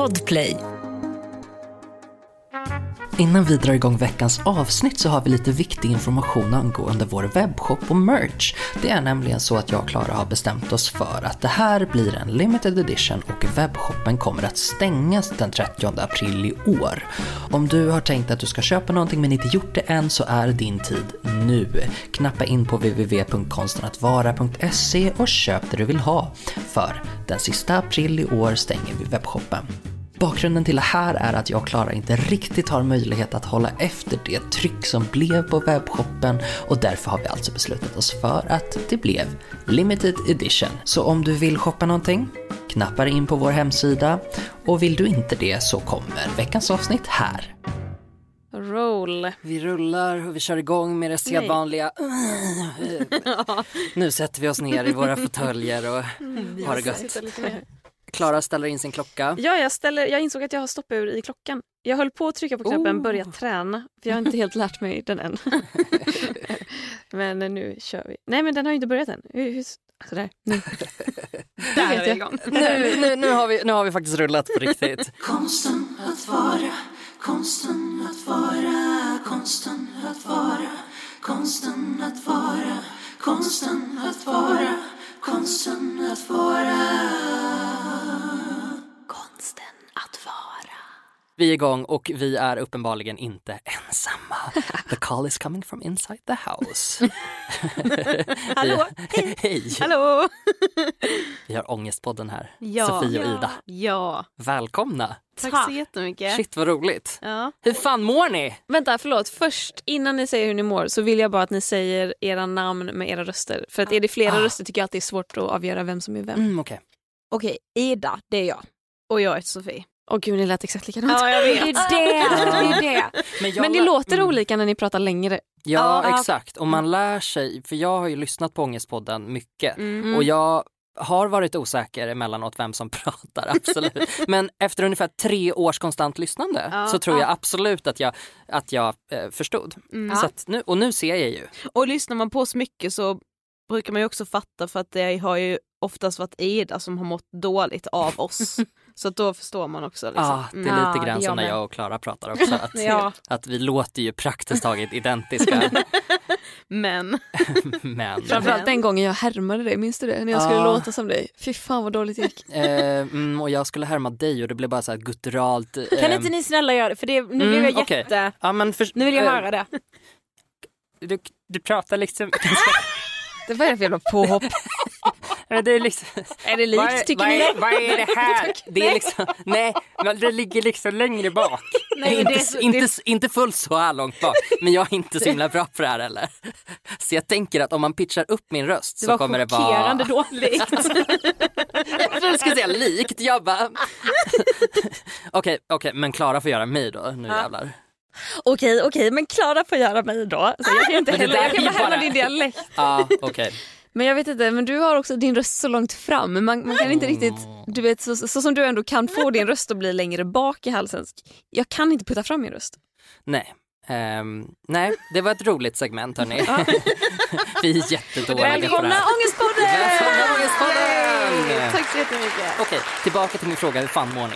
Podplay. Innan vi drar igång veckans avsnitt så har vi lite viktig information angående vår webbshop och merch. Det är nämligen så att jag och Klara har bestämt oss för att det här blir en limited edition och webbshoppen kommer att stängas den 30 april i år. Om du har tänkt att du ska köpa någonting men inte gjort det än så är din tid nu. Knappa in på www.konstenattvara.se och köp det du vill ha. För den sista april i år stänger vi webbshoppen. Bakgrunden till det här är att jag och Klara inte riktigt har möjlighet att hålla efter det tryck som blev på webbshoppen och därför har vi alltså beslutat oss för att det blev limited edition. Så om du vill shoppa någonting, knappa in på vår hemsida och vill du inte det så kommer veckans avsnitt här. Roll. Vi rullar och vi kör igång med det sedvanliga. nu sätter vi oss ner i våra fåtöljer och har det gött. Klara ställer in sin klocka. Ja, jag, ställer, jag insåg att jag har stoppur i klockan. Jag höll på att trycka på knappen Oh. börja träna, för jag har inte helt lärt mig den än. men nu kör vi. Nej, men den har ju inte börjat än. Sådär, nu. Där är vi igång. Nu, nu, nu, har vi, nu har vi faktiskt rullat på riktigt. Konsten att vara, konsten att vara, konsten att vara, konsten att vara, konsten att vara, konsten att vara. Konsten. Vi är igång och vi är uppenbarligen inte ensamma. The call is coming from inside the house. Hallå, hej! Hej! Hallå! Vi har Ångestpodden här. Ja. Sofie och. Ida. Ja, Välkomna! tack så jättemycket. Shit vad roligt. Ja. Hur fan mår ni? Vänta, förlåt. Först, innan ni säger hur ni mår, så vill jag bara att ni säger era namn med era röster. För att är det flera Ah. röster tycker jag att det är svårt att avgöra vem som är vem. Mm, Okej. Okej, Ida, det är jag. Och jag är Sofie. Åh gud, ni lät exakt likadant. Ja, jag vet. Det är det. det, är det. Men, jag Men det låter mm. olika när ni pratar längre. Ja, Ja. exakt. Och man lär sig, för jag har ju lyssnat på Ångestpodden mycket Mm. och jag har varit osäker emellanåt vem som pratar, absolut. Men efter ungefär tre års konstant lyssnande Ja. så tror jag Ja. absolut att jag, att jag eh, förstod. Mm. Så att nu, och nu ser jag ju. Och lyssnar man på oss mycket så brukar man ju också fatta för att det har ju oftast varit Ida som har mått dåligt av oss. så att då förstår man också. Liksom. Ah, det är lite grann som när jag och Klara pratar också. Att, Ja. att vi låter ju praktiskt taget identiska. Men men Framförallt den gången jag härmade dig, minns du det? När jag skulle Ja. låta som dig. Fy fan vad dåligt det gick. eh, mm, och jag skulle härma dig och det blev bara så här gutturalt. kan eh, inte ni snälla göra det? För det, nu vill Mm, jag jätte... ja, men för, Nu vill jag eh, höra det. Du, du pratar liksom... Det var för jävla påhopp. Men det är liksom... Är det likt vad, är- tycker vad, ni? är, vad är det här? Det är liksom, nej, det ligger liksom längre bak. Nej, inte, det är så- inte, inte fullt så här långt bak, men jag är inte så himla bra på det här heller. Så jag tänker att om man pitchar upp min röst Det så var kommer det vara... chockerande dåligt. Jag skulle säga likt, jag bara... Okej, okej, men Klara får göra mig då, nu jävlar. Okej, okej, men Klara får göra mig då. Så jag kan inte det heller, jag kan är bara bara- din dialekt. Ja, okej. Men jag vet inte, men du har också din röst så långt fram. Man, man kan inte riktigt, du vet så, så som du ändå kan få din röst att bli längre bak i halsen. Jag kan inte putta fram min röst. Nej. Ehm, nej, det var ett roligt segment hörni. Vi är jättedåliga på det här. Ångestpodden! Välkomna Ångestpodden! Tack så jättemycket. Okej, tillbaka till min fråga, hur fan mår ni?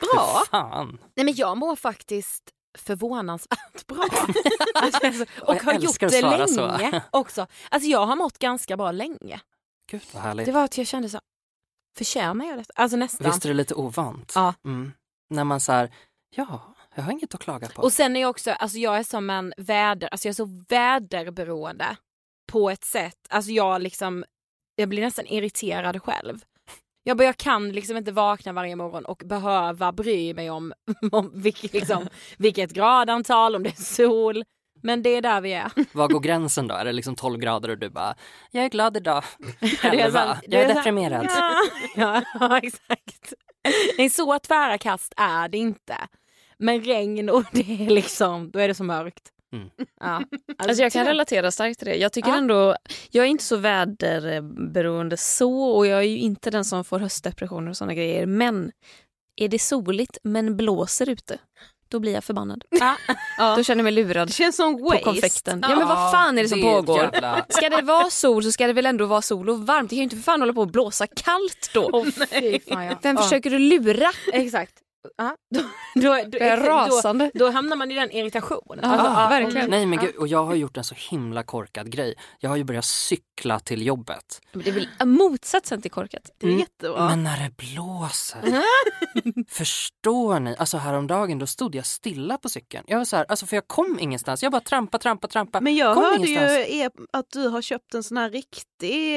Bra. Hur fan? Nej men jag mår faktiskt förvånansvärt bra. Alltså, och jag har gjort det länge så. också. Alltså jag har mått ganska bra länge. Gud vad härligt. Det var att jag kände så, förtjänar jag detta? Alltså nästan. Visst är det lite ovant? Ja. Mm. När man säger ja, jag har inget att klaga på. Och sen är jag också, alltså jag är som en väder, alltså jag är så väderberoende på ett sätt. Alltså jag liksom, jag blir nästan irriterad själv. Jag, bara, jag kan liksom inte vakna varje morgon och behöva bry mig om, om vilket, liksom, vilket gradantal, om det är sol. Men det är där vi är. Var går gränsen då? Är det liksom 12 grader och du bara, jag är glad idag. Det är 11, sant. Det jag är sant. deprimerad. Ja, ja, exakt. Nej, så tvära kast är det inte. Men regn och det är liksom, då är det så mörkt. Mm. Ja. Alltså jag kan relatera starkt till det. Jag tycker Ja. ändå, jag är inte så väderberoende så och jag är ju inte den som får höstdepressioner och såna grejer. Men är det soligt men blåser ute, då blir jag förbannad. Ja. Ja. Då känner jag mig lurad Det känns som på waste. konfekten. Ja men vad fan är det som det pågår? jävla- Ska det vara sol så ska det väl ändå vara sol och varmt. Det kan ju inte för fan hålla på att blåsa kallt då. Fy fan, ja. Vem Ja. försöker du lura? Exakt. Ja, då, då, då, Jag är då, rasande. då hamnar man i den irritationen. Ja, Alltså, ja, verkligen. Nej men gud, och jag har gjort en så himla korkad grej. Jag har ju börjat cykla till jobbet. Men Det är väl motsatsen till korkat. Det är Mm, jättebra. Men när det blåser. Förstår ni? Alltså häromdagen då stod jag stilla på cykeln. Jag var så här, alltså för jag kom ingenstans. Jag bara trampa, trampa, trampa. Men jag Kom hörde ingenstans. ju er- att du har köpt en sån här riktig,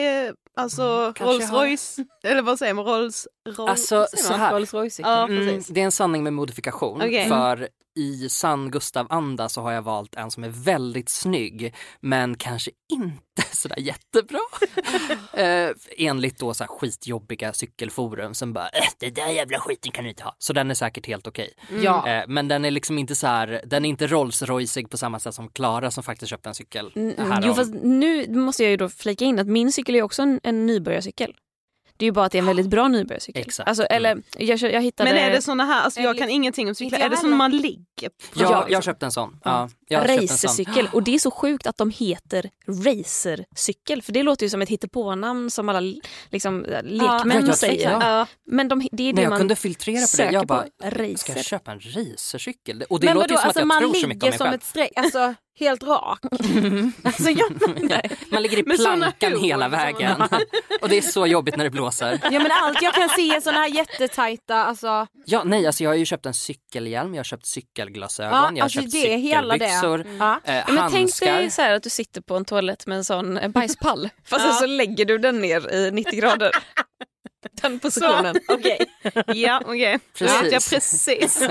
alltså Mm, kanske Rolls. Royce, eller vad säger man, Rolls Royce? Alltså så här. Rolls Royce-cykel. Ja, Mm, precis. det är en sanning med modifikation. Okej. För i sann Gustav-anda så har jag valt en som är väldigt snygg men kanske inte sådär jättebra. eh, enligt då så här skitjobbiga cykelforum som bara äh, det där jävla skiten kan du inte ha. Så den är säkert helt okej. Ja. Eh, men den är liksom inte så här, den är inte Rolls Royceig på samma sätt som Klara som faktiskt köpte en cykel. Mm. Jo fast nu måste jag ju då flika in att min cykel är också en, en nybörjarcykel. Det är ju bara att det är en väldigt bra nybörjarcykel. Exakt. Alltså, eller, jag, kö- jag hittade Men är det såna här, alltså jag kan ingenting om cyklar, jag är det såna man ligger på? Ja, Ja, jag köpte en sån. Ja, jag har köpt en sån. racercykel och det är så sjukt att de heter racercykel för det låter ju som ett hittepånamn som alla liksom, lekmän Ja, jag- säger. ja. Men de, det är det När jag man kunde filtrera på det, jag bara, på. ska jag köpa en racercykel? Och det Men låter vadå, ju som alltså att jag man tror så mycket om ligger mig som själv. ett streck, alltså helt rak. alltså jag, Man ligger i plankan hela vägen. och det är så jobbigt när det blåser. ja men allt jag kan se är såna här jättetajta, alltså. Ja, nej, alltså jag har ju köpt en cykelhjälm, jag har köpt cykelglasögon, Ja, jag har alltså köpt det är hela det. cykelbyxor, Ja. eh, Ja, men tänk handskar. dig så här att du sitter på en toalett med en sån eh, bajspall fast Ja. så lägger du den ner i 90 grader. Den positionen. Okej, ja okej. Jag precis.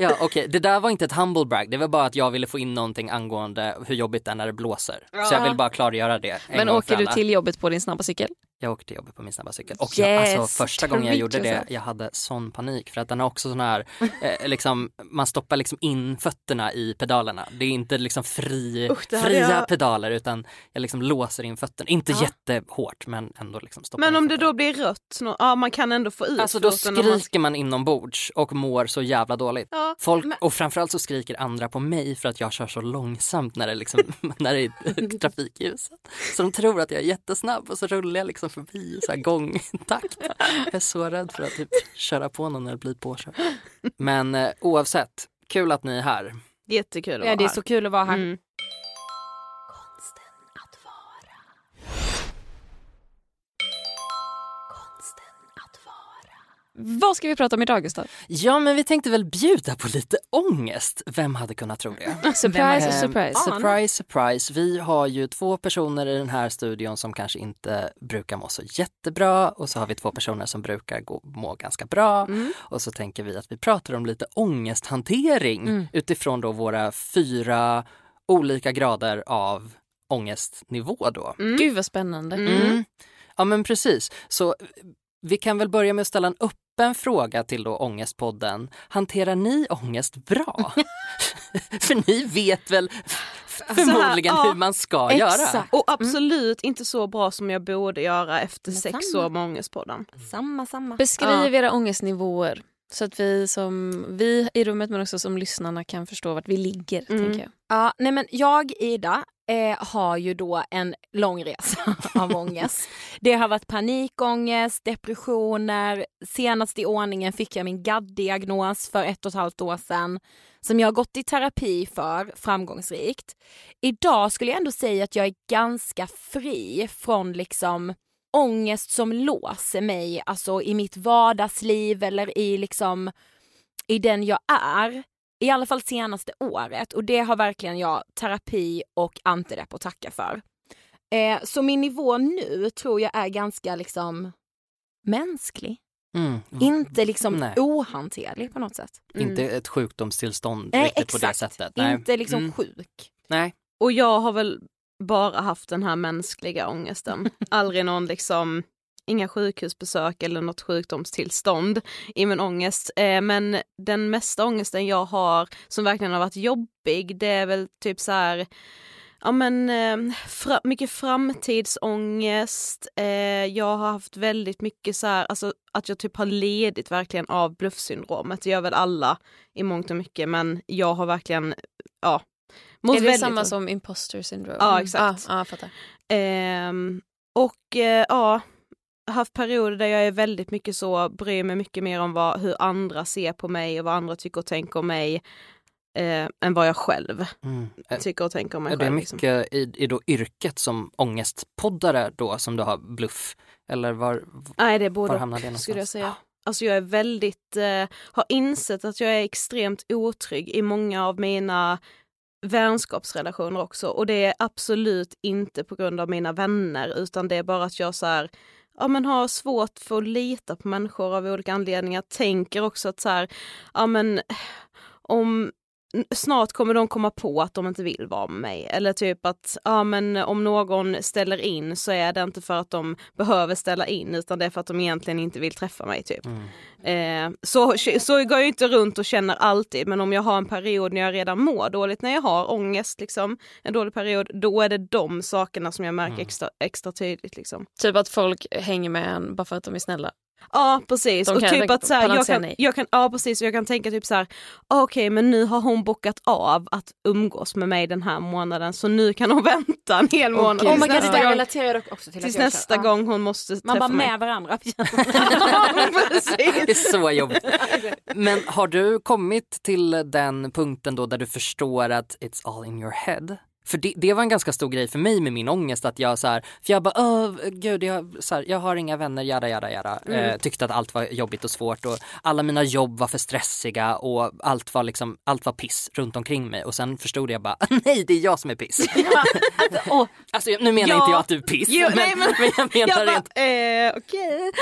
Ja, okej, det där var inte ett humble brag, det var bara att jag ville få in någonting angående hur jobbigt det är när det blåser. Så jag vill bara klargöra det en Men åker du till jobbet på din snabba cykel? Jag åkte till jobbet på min snabba cykel. Och jag, Yes, alltså, första gången jag gjorde det, jag hade sån panik för att den har också sån här, eh, liksom, man stoppar liksom in fötterna i pedalerna. Det är inte liksom fri, Usch, fria jag- pedaler utan jag liksom låser in fötterna. Inte Ja. jättehårt men ändå liksom stoppar Men om det då blir rött, nå- ja man kan ändå få ut Alltså då om man- skriker man inombords och mår så jävla dåligt. Ja. Folk, Men- och framförallt så skriker andra på mig för att jag kör så långsamt när det, liksom, när det är trafikljuset. Så de tror att jag är jättesnabb och så rullar jag liksom förbi i så här gångtakt. Jag är så rädd för att typ köra på någon eller bli påkörd. Men eh, oavsett, kul att ni är här. Jättekul att Ja, vara det är här. så kul att vara här. Mm. Vad ska vi prata om idag Gustav? Ja men vi tänkte väl bjuda på lite ångest. Vem hade kunnat tro det? Surprise, Eh, surprise. surprise, surprise. Vi har ju två personer i den här studion som kanske inte brukar må så jättebra och så har vi två personer som brukar gå, må ganska bra. Mm. Och så tänker vi att vi pratar om lite ångesthantering utifrån då våra fyra olika grader av ångestnivå då. Gud vad spännande. Mm. Ja men precis. Så vi kan väl börja med att ställa en öppen fråga till då Ångestpodden. Hanterar ni ångest bra? För ni vet väl f- förmodligen ja, hur man ska göra. exakt. Och absolut inte så bra som jag borde göra efter Men sex samma. år med Ångestpodden. Samma, samma. Beskriv era ångestnivåer så att vi som vi i rummet men också som lyssnarna kan förstå vart vi ligger. Mm. Tänker jag. Ja, nej men jag, Ida, eh, har ju då en lång resa av ångest. Det har varit panikångest, depressioner. Senast i ordningen fick jag min GAD-diagnos för ett och ett halvt år sedan som jag har gått i terapi för framgångsrikt. Idag skulle jag ändå säga att jag är ganska fri från liksom ångest som låser mig alltså i mitt vardagsliv eller i liksom i den jag är. I alla fall senaste året och det har verkligen jag terapi och antidepp att tacka för. Eh, så min nivå nu tror jag är ganska liksom mänsklig. Mm. Inte liksom Nej. ohanterlig på något sätt. Inte ett sjukdomstillstånd Nej riktigt på det exakt, sättet. Nej. inte liksom Mm. sjuk. Nej. Och jag har väl bara haft den här mänskliga ångesten. Aldrig någon liksom, inga sjukhusbesök eller något sjukdomstillstånd i min ångest. Eh, men den mesta ångesten jag har som verkligen har varit jobbig det är väl typ så här Ja men eh, fra, mycket framtidsångest, eh, jag har haft väldigt mycket så här, alltså att jag typ har ledit verkligen av bluffsyndromet, det gör väl alla i mångt och mycket men jag har verkligen, ja. mått Är det väldigt- samma som imposter syndrome? Ja, exakt. Ja, ja, jag fattar. Ehm, och eh, ja, haft perioder där jag är väldigt mycket så, bryr mig mycket mer om vad, hur andra ser på mig och vad andra tycker och tänker om mig eh, än vad jag själv Mm. Eh, tycker och tänker om mig Är det själv. Liksom. mycket i, i då yrket som ångestpoddare då som du har bluff? Eller var, Nej det är både var hamnar det någonstans? skulle jag säga. Alltså jag är väldigt, eh, har insett att jag är extremt otrygg i många av mina vänskapsrelationer också och det är absolut inte på grund av mina vänner utan det är bara att jag så här, ja men har svårt för att lita på människor av olika anledningar. Tänker också att så här, ja men om snart kommer de komma på att de inte vill vara med mig. Eller typ att ja, men om någon ställer in så är det inte för att de behöver ställa in utan det är för att de egentligen inte vill träffa mig. typ. Mm. Eh, så, så går jag inte runt och känner alltid men om jag har en period när jag redan mår dåligt, när jag har ångest, liksom, en dålig period, då är det de sakerna som jag märker Mm. extra, extra tydligt. Liksom. Typ att folk hänger med en bara för att de är snälla. Ja precis, De och kan typ att så här, jag, kan, jag kan, ja precis, och jag kan tänka typ så här, okej men nu har hon bockat av att umgås med mig den här månaden så nu kan hon vänta en hel månad. Oh det nästa gång, dock också till. tills nästa. Ja. gång hon måste Man träffa bara mig. med varandra. precis. Det är så jobbigt. Men har du kommit till den punkten då där du förstår att it's all in your head? För det, det var en ganska stor grej för mig med min ångest att jag så här, för jag bara Åh, gud jag, så här, jag har inga vänner, jada jada jada. Eh, tyckte att allt var jobbigt och svårt och alla mina jobb var för stressiga och allt var liksom, allt var piss runt omkring mig och sen förstod jag bara nej det är jag som är piss. Åh, alltså nu menar Ja. inte jag att du är piss Jo, men, nej, men- men jag menar Jag bara, rent eh, okej.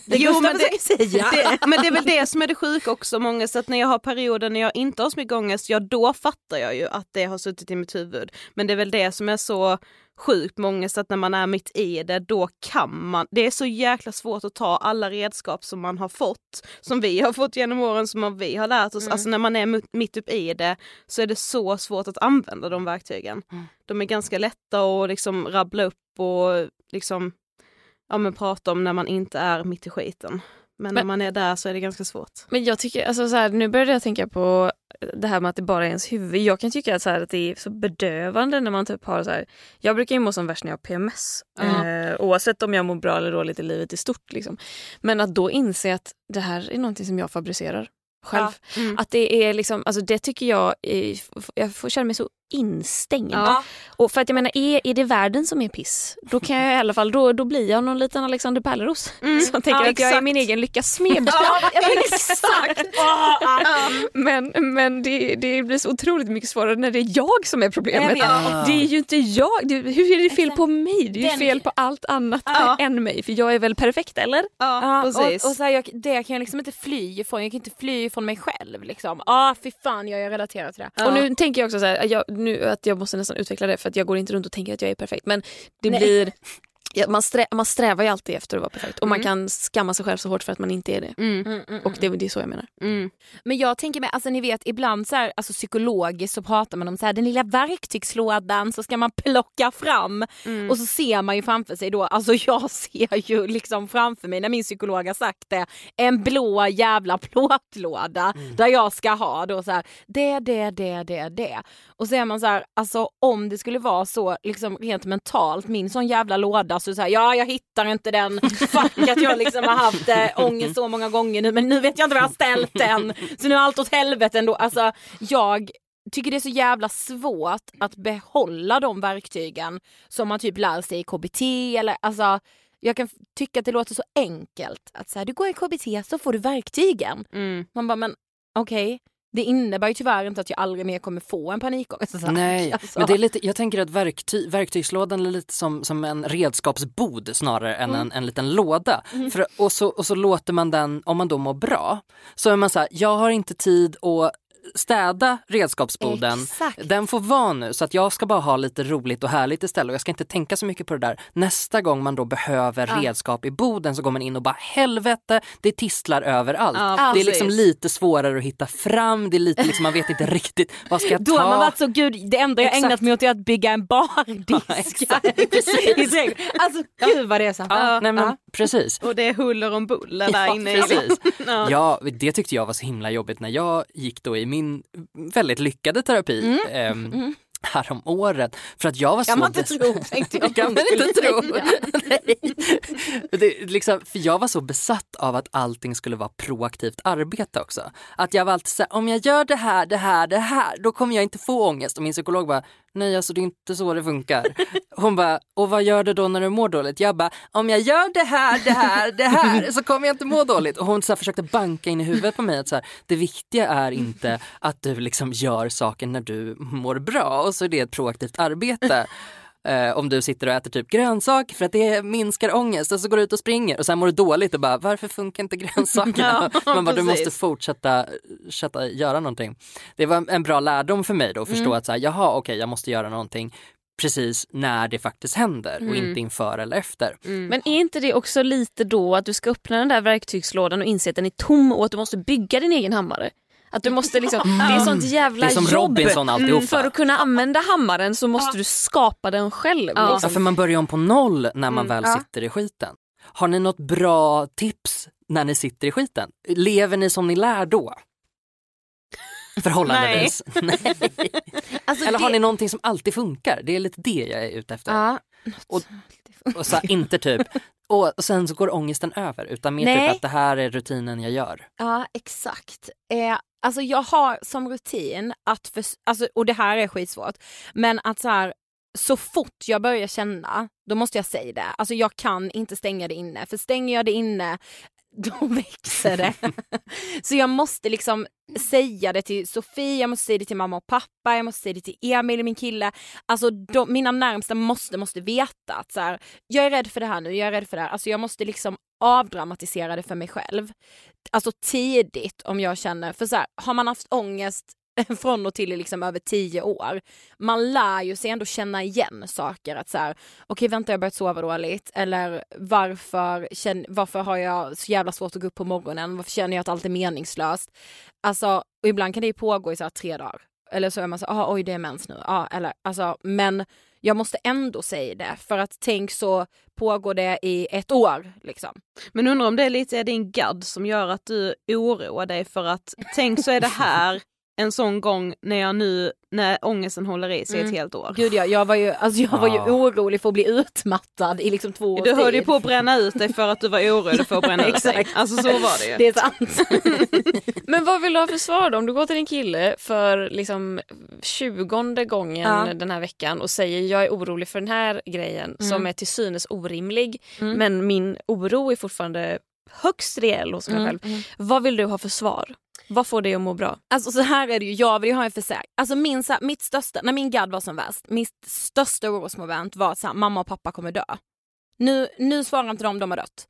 det Jo, men det- säga. Det, men det är väl det som är det sjuka också många, så att när jag har perioder när jag inte har så mycket ångest, ja då fattar jag ju att det har suttit i mitt huvud. Men det är väl det som är så sjukt med ångest, att när man är mitt i det, då kan man, det är så jäkla svårt att ta alla redskap som man har fått, som vi har fått genom åren, som vi har lärt oss, alltså när man är mitt- upp i det så är det så svårt att använda de verktygen. De är ganska lätta att liksom rabbla upp och liksom ja, men prata om när man inte är mitt i skiten. Men, när Men- man är där så är det ganska svårt. Men jag tycker, alltså så här, nu började jag tänka på det här med att det bara är ens huvud. Jag kan tycka att, så här, att det är så bedövande när man typ har så här, jag brukar ju må som värst när jag har PMS. Ja. Eh, oavsett om jag mår bra eller dåligt i livet i stort. Liksom. Men att då inse att det här är någonting som jag fabricerar själv. Mm. Att det är liksom, alltså det tycker jag, är, jag får känna mig så instängd. Ja. Och för att jag menar, är, är det världen som är piss, då kan jag i alla fall, då, då blir jag någon liten Alexander Pärleros. Mm. Som tänker Ja, att jag är min egen lyckas smed. Ja, exakt! Men, men det, det blir så otroligt mycket svårare när det är jag som är problemet. Ah. Det är ju inte jag. Det, hur är det fel på mig? Det är ju Den- fel på allt annat Ja. än mig. För jag är väl perfekt, eller? Ja, Ja, precis. och, och så här, jag, det kan jag liksom inte fly ifrån. Jag kan inte fly ifrån mig själv. Liksom. Ah, fy fan, jag är relaterad till det. Ja. Och nu tänker jag också så här, jag, nu, att jag måste nästan utveckla det för att jag går inte runt och tänker att jag är perfekt. Men det Nej. blir... Ja, man, strä, man strävar ju alltid efter att vara perfekt och man Mm. kan skamma sig själv så hårt för att man inte är det. Mm, Mm, mm, Och det, det är så jag menar. mm. Men jag tänker mig, alltså ni vet ibland så här, alltså psykologiskt så pratar man om så här, den lilla verktygslådan så ska man plocka fram Mm. och så ser man ju framför sig då, alltså jag ser ju liksom framför mig när min psykolog har sagt det, en blå jävla plåtlåda där jag ska ha då så här, det, det, det, det, det. Och så är man så här, alltså om det skulle vara så liksom rent mentalt, min sån jävla låda så, så här, ja jag hittar inte den, fuck att jag liksom har haft eh, ångest så många gånger nu men nu vet jag inte var jag har ställt den. Så nu är allt åt helvete ändå. Alltså jag tycker det är så jävla svårt att behålla de verktygen som man typ lär sig i KBT eller alltså jag kan tycka att det låter så enkelt att så här, du går i KBT så får du verktygen. Mm. Man bara men okej, det innebär ju tyvärr inte att jag aldrig mer kommer få en panikångest. Nej, Alltså. men det är lite, jag tänker att verkty, verktygslådan är lite som, som en redskapsbod snarare än Mm. en, en liten låda. För, och, så, och så låter man den, om man då mår bra, så är man så här, jag har inte tid att städa redskapsboden. Exakt. Den får vara nu så att jag ska bara ha lite roligt och härligt istället och jag ska inte tänka så mycket på det där. Nästa gång man då behöver Ja. redskap i boden så går man in och bara helvete, det tisslar överallt. Ja, det är liksom lite svårare att hitta fram, det är lite liksom, man vet inte riktigt vad ska jag Då ta. har man varit så gud, det enda jag Exakt. ägnat mig åt är att bygga en bardisk. trädgården. alltså gud vad det är så. Ja, nej men Ja. precis. Och det är huller om buller där Ja, inne. precis. Ja. Ja, det tyckte jag var så himla jobbigt när jag gick då i min väldigt lyckade terapi. ehm, här om året för att jag var Kan så man inte tro tänkte jag. Kan man inte tro. Det, liksom, för jag var så besatt av att allting skulle vara proaktivt arbete också. Att jag var alltid såhär, om jag gör det här, det här, det här, då kommer jag inte få ångest. Och min psykolog bara, nej alltså det är inte så det funkar. Hon bara, och vad gör du då när du mår dåligt? Jag bara, om jag gör det här, det här, det här så kommer jag inte må dåligt. Och hon så här, försökte banka in i huvudet på mig att så här, det viktiga är inte att du liksom gör saker när du mår bra och så är det ett proaktivt arbete. Eh, om du sitter och äter typ grönsaker för att det minskar ångest och så går du ut och springer och sen mår du dåligt och bara varför funkar inte grönsakerna? Ja, Man bara, du måste fortsätta, fortsätta göra någonting. Det var en bra lärdom för mig då att förstå att så här, jaha okej jag måste göra någonting precis när det faktiskt händer och inte inför eller efter. Mm. Men är inte det också lite då att du ska öppna den där verktygslådan och inse att den är tom och att du måste bygga din egen hammare? Att du måste liksom, det är sånt jävla Det är som jobb. Robinson alltihopa. För att kunna använda hammaren så måste du skapa den själv. Ja. Ja, Liksom. för man börjar om på noll när man Mm, väl ja. sitter i skiten. Har ni något bra tips när ni sitter i skiten? Lever ni som ni lär då? Förhållandevis. Nej. Alltså, Eller har det- ni någonting som alltid funkar? Det är lite det jag är ute efter. Ja. Och, och så här, inte typ, och, sen så går ångesten över utan mer Nej. typ att det här är rutinen jag gör. Ja, exakt. Eh, alltså jag har som rutin att, för, alltså, och det här är skitsvårt, men att så här, så fort jag börjar känna, då måste jag säga det. Alltså jag kan inte stänga det inne, för stänger jag det inne, då växer det. så jag måste liksom säga det till Sofie, jag måste säga det till mamma och pappa, jag måste säga det till Emil, min kille. Alltså de, mina närmsta måste, måste veta att så här, jag är rädd för det här nu, jag är rädd för det här. Alltså jag måste liksom avdramatisera det för mig själv. Alltså tidigt om jag känner, för så här, har man haft ångest från och till i liksom över tio år, man lär ju sig ändå känna igen saker. Att så här, okej vänta jag börjat sova dåligt eller varför, känn, varför har jag så jävla svårt att gå upp på morgonen, varför känner jag att allt är meningslöst? Alltså, och ibland kan det ju pågå i så här tre dagar. Eller så är man så ah, oj det är mens nu. Ah, eller, alltså, men jag måste ändå säga det för att tänk så pågår det i ett år. Liksom. Men undrar om det är lite din gadd som gör att du oroar dig för att tänk så är det här en sån gång när jag nu, när ångesten håller i sig Mm. ett helt år. Gud ja, jag var ju, alltså, jag var ju Ja. orolig för att bli utmattad i liksom två års Du höll ju på att bränna ut dig för att du var orolig för att bränna ut dig. Exakt. Alltså så var det ju. Det är sant. Men vad vill du ha för svar då? Om du går till din kille för liksom tjugonde gången Ja. den här veckan och säger jag är orolig för den här grejen Mm. som är till synes orimlig Mm. men min oro är fortfarande högst reell hos mig själv. Mm. Vad vill du ha för svar? Vad får dig att må bra? Alltså så här är det ju, jag vill ju ha en försäkring. Alltså min, så här, mitt största, när min gadd var som värst, mitt största orosmoment var att så här, mamma och pappa kommer dö. Nu, nu svarar inte de, de har dött.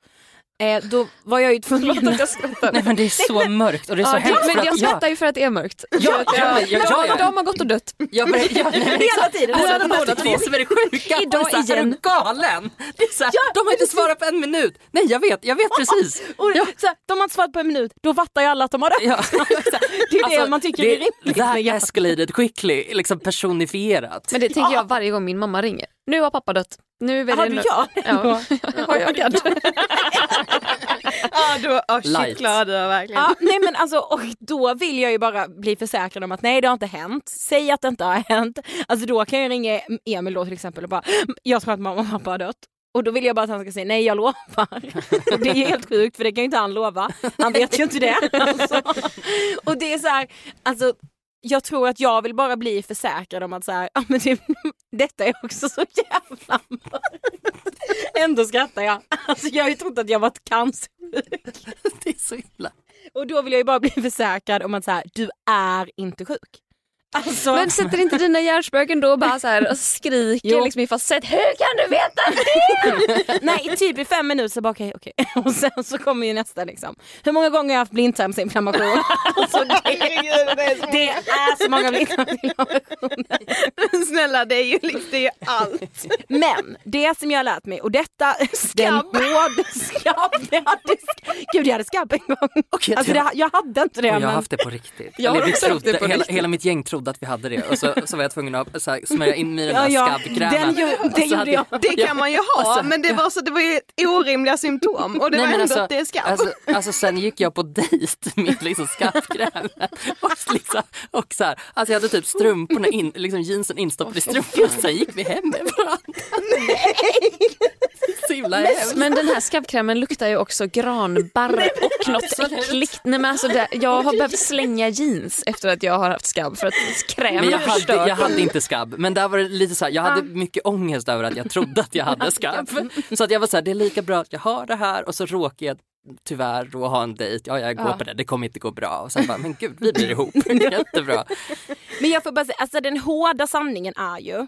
Eh, då var jag ju tvungen... jag skrattar. Nej men det är så mörkt och det är så Ja, hemskt. men jag att skrattar ju för att det är mörkt. Ja, ja, ja, ja, ja, ja. De, har gått och dött. jag, börjar- jag, nej, men Hela tiden, Alltså, båda det, båda är det två. som är det sjuka. Idag Och så här, Är igen. du galen? Det är så här, de har inte svarat på en minut. Nej jag vet, jag vet precis. Och, Ja. så här, de har inte svarat på en minut, då fattar ju alla att de har dött. Ja. Det är Alltså, det man tycker är rimligt. That med gadd. escalated quickly, liksom personifierat. Men det tänker jag varje gång min mamma ringer. Nu har pappa dött. Nu är det Har du ja? Ja. Har jag? Ja, du, oh, shit du har verkligen. Ja, nej men alltså, och då vill jag ju bara bli försäkrad om att nej det har inte hänt. Säg att det inte har hänt. Alltså då kan jag ringa Emil då till exempel och bara, jag tror att mamma och pappa har dött. Och då vill jag bara att han ska säga nej jag lovar. Det är ju helt sjukt för det kan ju inte han lova. Han vet ju inte det. Alltså. Och det är så här, alltså jag tror att jag vill bara bli försäkrad om att så här, ja, men det, detta är också så jävla mörkt. Ändå skrattar jag. Alltså jag har ju trott att jag varit cancersjuk. Det är så illa. Och då vill jag ju bara bli försäkrad om att så här, du är inte sjuk. Alltså, Men sätter inte dina hjärnspöken då bara så här och skriker Jo. liksom i falsett? Hur kan du veta det? nej, typ i fem minuter så bara okej, okej. Och sen så kommer ju nästa liksom. Hur många gånger har jag haft blindtarmsinflammation? alltså, det, det är så många blindtarmsinflammationer. Snälla det är ju liksom, det är allt. Men det som jag har lärt mig och detta, den hårda skabb, jag hade, gud jag hade skabb en gång. Okej, Alltså, jag- det, jag hade inte det Och jag har men haft det på riktigt. Jag har Eller också haft det på hela, riktigt. hela mitt gäng trodde trodde att vi hade det och så, så var jag tvungen att så här, smörja in den Ja, ja, den ju- så gjorde jag. Det kan man ju ha Alltså, men det var, så, det var ju orimliga symptom och det Nej, var ändå alltså, att det är skabb. Alltså, alltså sen gick jag på dejt med liksom skabbkrämen. Och, liksom, och så här, alltså jag hade typ strumporna in, liksom jeansen instoppade i strumporna och sen gick vi hem med varandra. Så himla hemskt. Men den här skabbkrämen luktar ju också granbarr och något absolut. äckligt. Nej, men alltså det, jag har behövt slänga jeans efter att jag har haft skabb för att krämen Men jag hade, jag hade inte skabb, men där var det lite så här, jag hade mycket ångest över att jag trodde att jag hade skabb. Så att jag var så här, det är lika bra att jag har det här och så råkar jag tyvärr då ha en dejt, ja jag går Ja. på det, det kommer inte gå bra. Och sen bara, men gud vi blir ihop, jättebra. Men jag får bara säga, alltså den hårda sanningen är ju,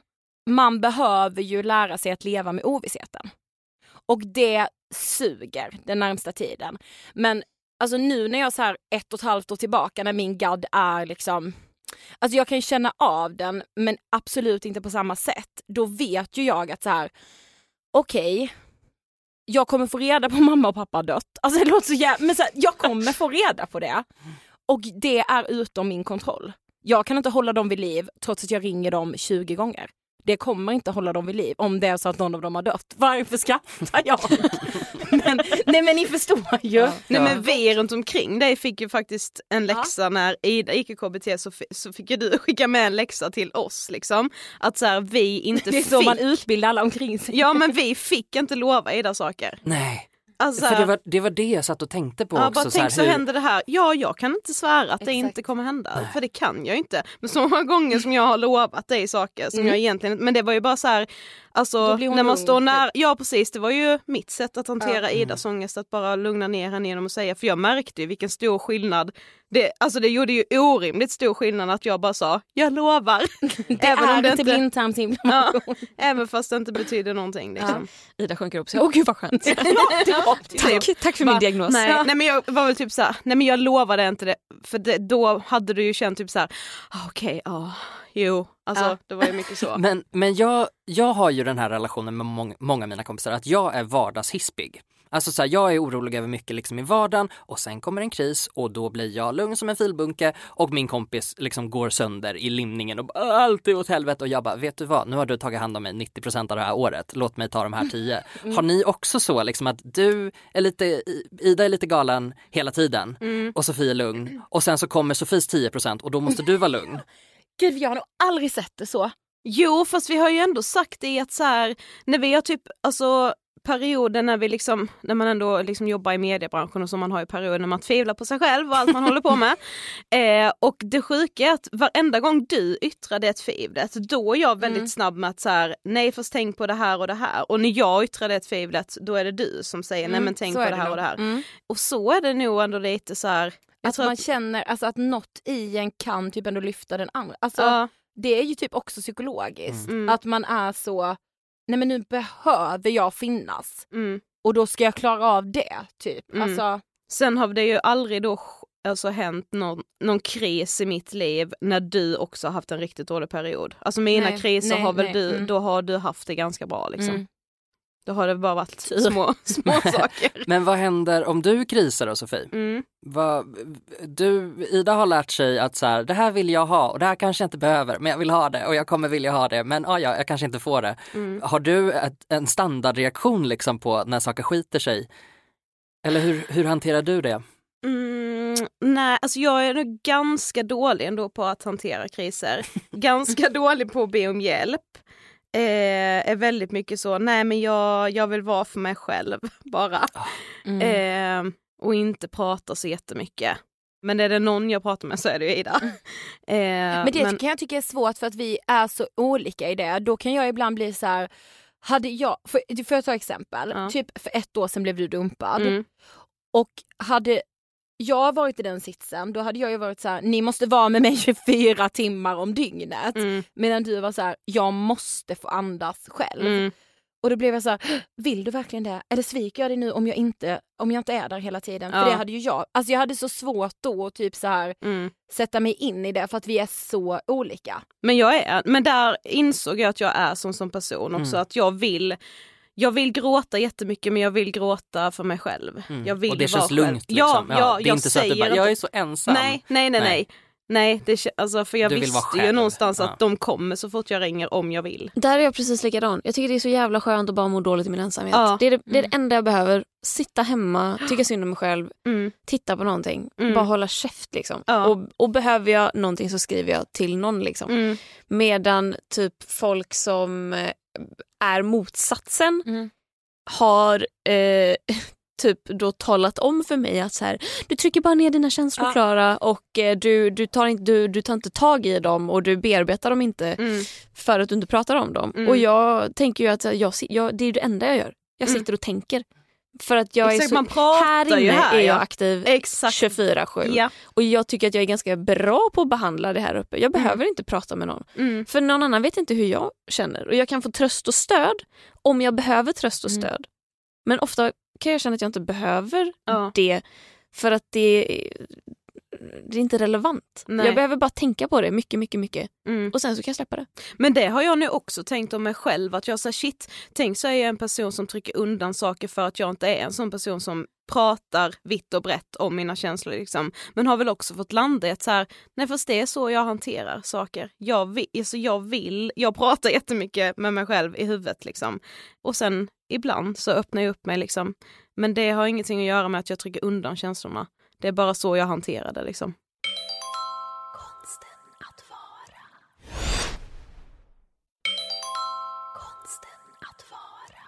man behöver ju lära sig att leva med ovissheten. Och det suger den närmsta tiden. Men alltså nu när jag så här ett och ett halvt år tillbaka när min gadd är liksom Alltså jag kan känna av den men absolut inte på samma sätt. Då vet ju jag att så här okej, jag kommer få reda på om mamma och pappa har dött. Alltså det låter så jävla, men så här, jag kommer få reda på det. Och det är utom min kontroll. Jag kan inte hålla dem vid liv trots att jag ringer dem 20 gånger. Det kommer inte hålla dem vid liv om det är så att någon av dem har dött. Varför skrattar jag? men, nej men ni förstår ju. Nej Ja. men vi runt omkring dig fick ju faktiskt en läxa när Ida gick i KBT så, så fick ju du skicka med en läxa till oss liksom. Att så här, vi inte Det är fick. så man utbildar alla omkring sig. Ja men vi fick inte lova Ida saker. Nej, Alltså, för det var, det var det jag satt och tänkte på ja, också. bara så här, tänk så hur- händer det här. Ja jag kan inte svära att det Exakt. inte kommer hända. För det kan jag inte. Men så många gånger som jag har lovat dig saker som jag egentligen Men det var ju bara så här. Alltså när man lugn, står typ. nära. Ja precis det var ju mitt sätt att hantera Mm. Idas ångest. Att bara lugna ner henne genom att säga. För jag märkte ju vilken stor skillnad. Det, alltså det gjorde ju orimligt stor skillnad att jag bara sa jag lovar. Det även är om det inte blindtarmsinflammation. ja, även fast det inte betyder någonting. Liksom. Ida sjunker upp och säger åh gud vad skönt. tack, tack för Bara, min diagnos. Nej, nej men jag var väl typ såhär, nej men jag lovade inte det. För det, då hade du ju känt typ såhär, ah, okej, ja, jo. Alltså Ja. det var ju mycket så. Men, men jag, jag har ju den här relationen med många, många av mina kompisar att jag är vardagshispig. Alltså så här, jag är orolig över mycket liksom i vardagen och sen kommer en kris och då blir jag lugn som en filbunke och min kompis liksom går sönder i limningen och bara, allt är åt helvete och jag bara, vet du vad, nu har du tagit hand om mig 90% av det här året, låt mig ta de här 10. Har ni också så liksom att du är lite, Ida är lite galen hela tiden och Sofie är lugn och sen så kommer Sofies 10% och då måste du vara lugn. Gud jag har nog aldrig sett det så. Jo fast vi har ju ändå sagt det att så här, när vi har typ, alltså perioden när vi liksom, när man ändå liksom jobbar i mediebranschen och så man har ju perioder när man tvivlar på sig själv och allt man håller på med. Eh, och det sjuka är att varenda gång du yttrar det tvivlet, då är jag väldigt snabb med att så här, nej fast tänk på det här och det här. Och när jag yttrar det tvivlet, då är det du som säger nej men tänk så på det här nog. och det här. Mm. Och så är det nog ändå lite så här, Att man att, känner alltså, att något i en kan typ ändå lyfta den andra. Alltså, ja, Det är ju typ också psykologiskt. Mm. Att man är så, nej men nu behöver jag finnas mm. och då ska jag klara av det. typ. Mm. Alltså, Sen har det ju aldrig då alltså, hänt någon, någon kris i mitt liv när du också har haft en riktigt dålig period. Alltså mina Nej, kriser nej, har väl nej, du, mm. då har du haft det ganska bra liksom. Då har det bara varit små, små saker. Men vad händer om du krisar då Sofie? Mm. Vad, du, Ida har lärt sig att så här, det här vill jag ha och det här kanske jag inte behöver men jag vill ha det och jag kommer vilja ha det men ah, ja, jag kanske inte får det. Mm. Har du ett, en standardreaktion liksom på när saker skiter sig? Eller hur, hur hanterar du det? Mm, nej, alltså jag är nog ganska dålig ändå på att hantera kriser. ganska dålig på att be om hjälp. Eh, är väldigt mycket så, nej men jag, jag vill vara för mig själv bara. Mm. Eh, och inte prata så jättemycket. Men är det någon jag pratar med så är det ju Ida. Eh, Men det kan jag tycka är svårt för att vi är så olika i det. Då kan jag ibland bli så här, hade jag, för, får jag ta exempel? Ja. Typ för ett år sedan blev du dumpad. Mm. Och hade jag varit i den sitsen då hade jag ju varit så här, ni måste vara med mig 24 timmar om dygnet. Mm. Medan du var så här, jag måste få andas själv. Mm. Och då blev jag så här, vill du verkligen det? Eller sviker jag dig nu om jag inte, om jag inte är där hela tiden? Ja. För det hade ju jag. Alltså jag hade så svårt då att typ så här Mm. sätta mig in i det för att vi är så olika. Men jag är, men där insåg jag att jag är som, som person också, Mm. att jag vill jag vill gråta jättemycket men jag vill gråta för mig själv. Mm. Jag vill och det vara känns själv. lugnt liksom. Ja, ja, det är inte så att du bara, jag är så ensam. Nej, nej, nej, Nej. nej. Nej, det, alltså, för jag visste ju någonstans Ja. att de kommer så fort jag ringer om jag vill. Där är jag precis likadan. Jag tycker det är så jävla skönt att bara må dåligt i min ensamhet. Ja. Det, är det, det är det enda jag behöver. Sitta hemma, tycka synd om mig själv, Mm. titta på någonting. Mm. Bara hålla käft liksom. Ja. Och, och behöver jag någonting så skriver jag till någon liksom. Mm. Medan typ folk som eh, är motsatsen Mm. har eh, typ då talat om för mig att så här, du trycker bara ner dina känslor Ja. Klara och eh, du, du, tar inte, du, du tar inte tag i dem och du bearbetar dem inte Mm. för att du inte pratar om dem. Mm. Och jag tänker ju att jag, jag, det är det enda jag gör. Jag Mm. sitter och tänker. För att jag Exakt, är så, här inne här, är jag ja. aktiv Exakt. 24-7. Ja. Och jag tycker att jag är ganska bra på att behandla det här uppe. Jag behöver inte prata med någon. Mm. För någon annan vet inte hur jag känner. Och jag kan få tröst och stöd om jag behöver tröst och Mm. stöd. Men ofta kan jag känna att jag inte behöver Ja. det för att det, det är inte relevant. Nej. Jag behöver bara tänka på det mycket, mycket, mycket. Mm. Och sen så kan jag släppa det. Men det har jag nu också tänkt om mig själv att jag säger shit, tänk så är jag en person som trycker undan saker för att jag inte är en sån person som pratar vitt och brett om mina känslor liksom. Men har väl också fått landa i att så här, nej fast det är så jag hanterar saker. Jag vill, alltså jag vill, jag pratar jättemycket med mig själv i huvudet liksom. Och sen ibland så öppnar jag upp mig liksom. Men det har ingenting att göra med att jag trycker undan känslorna. Det är bara så jag hanterar det liksom. Konsten att vara. Konsten att vara.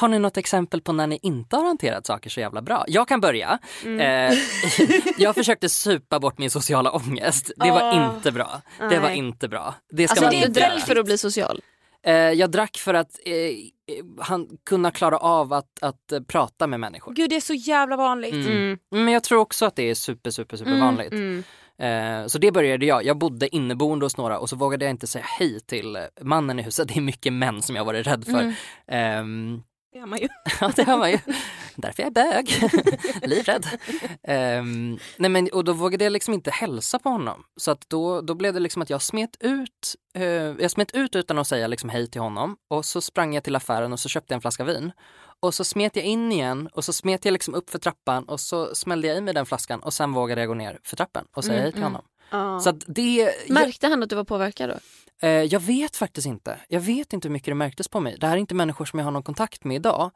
Har ni något exempel på när ni inte har hanterat saker så jävla bra? Jag kan börja. Mm. Eh, jag försökte supa bort min sociala ångest. Det var Åh. inte bra. Det var inte bra. Det ska Alltså man du inte göra. drack för att bli social. Eh, jag drack för att eh, eh, han, kunna klara av att, att eh, prata med människor. Gud det är så jävla vanligt. Mm. Mm. Men jag tror också att det är super, super, super vanligt. Mm. Eh, så det började jag. Jag bodde inneboende hos några och så vågade jag inte säga hej till mannen i huset. Det är mycket män som jag varit rädd för. Mm. Ehm, Det har man ju. Ja, det hör man ju. Därför är jag bög. Livrädd. Ehm, nej men, och då vågade jag liksom inte hälsa på honom. Så att då, då blev det liksom att jag smet ut. eh, jag smet ut utan att säga liksom hej till honom. Och så sprang jag till affären och så köpte jag en flaska vin. Och så smet jag in igen och så smet jag liksom upp för trappan och så smällde jag i mig den flaskan och sen vågade jag gå ner för trappan och säga Mm, hej till mm. honom. Ja. Så det... Jag, Märkte han att du var påverkad då? eh, jag vet faktiskt inte. Jag vet inte hur mycket det märktes på mig. Det här är inte människor som jag har någon kontakt med idag.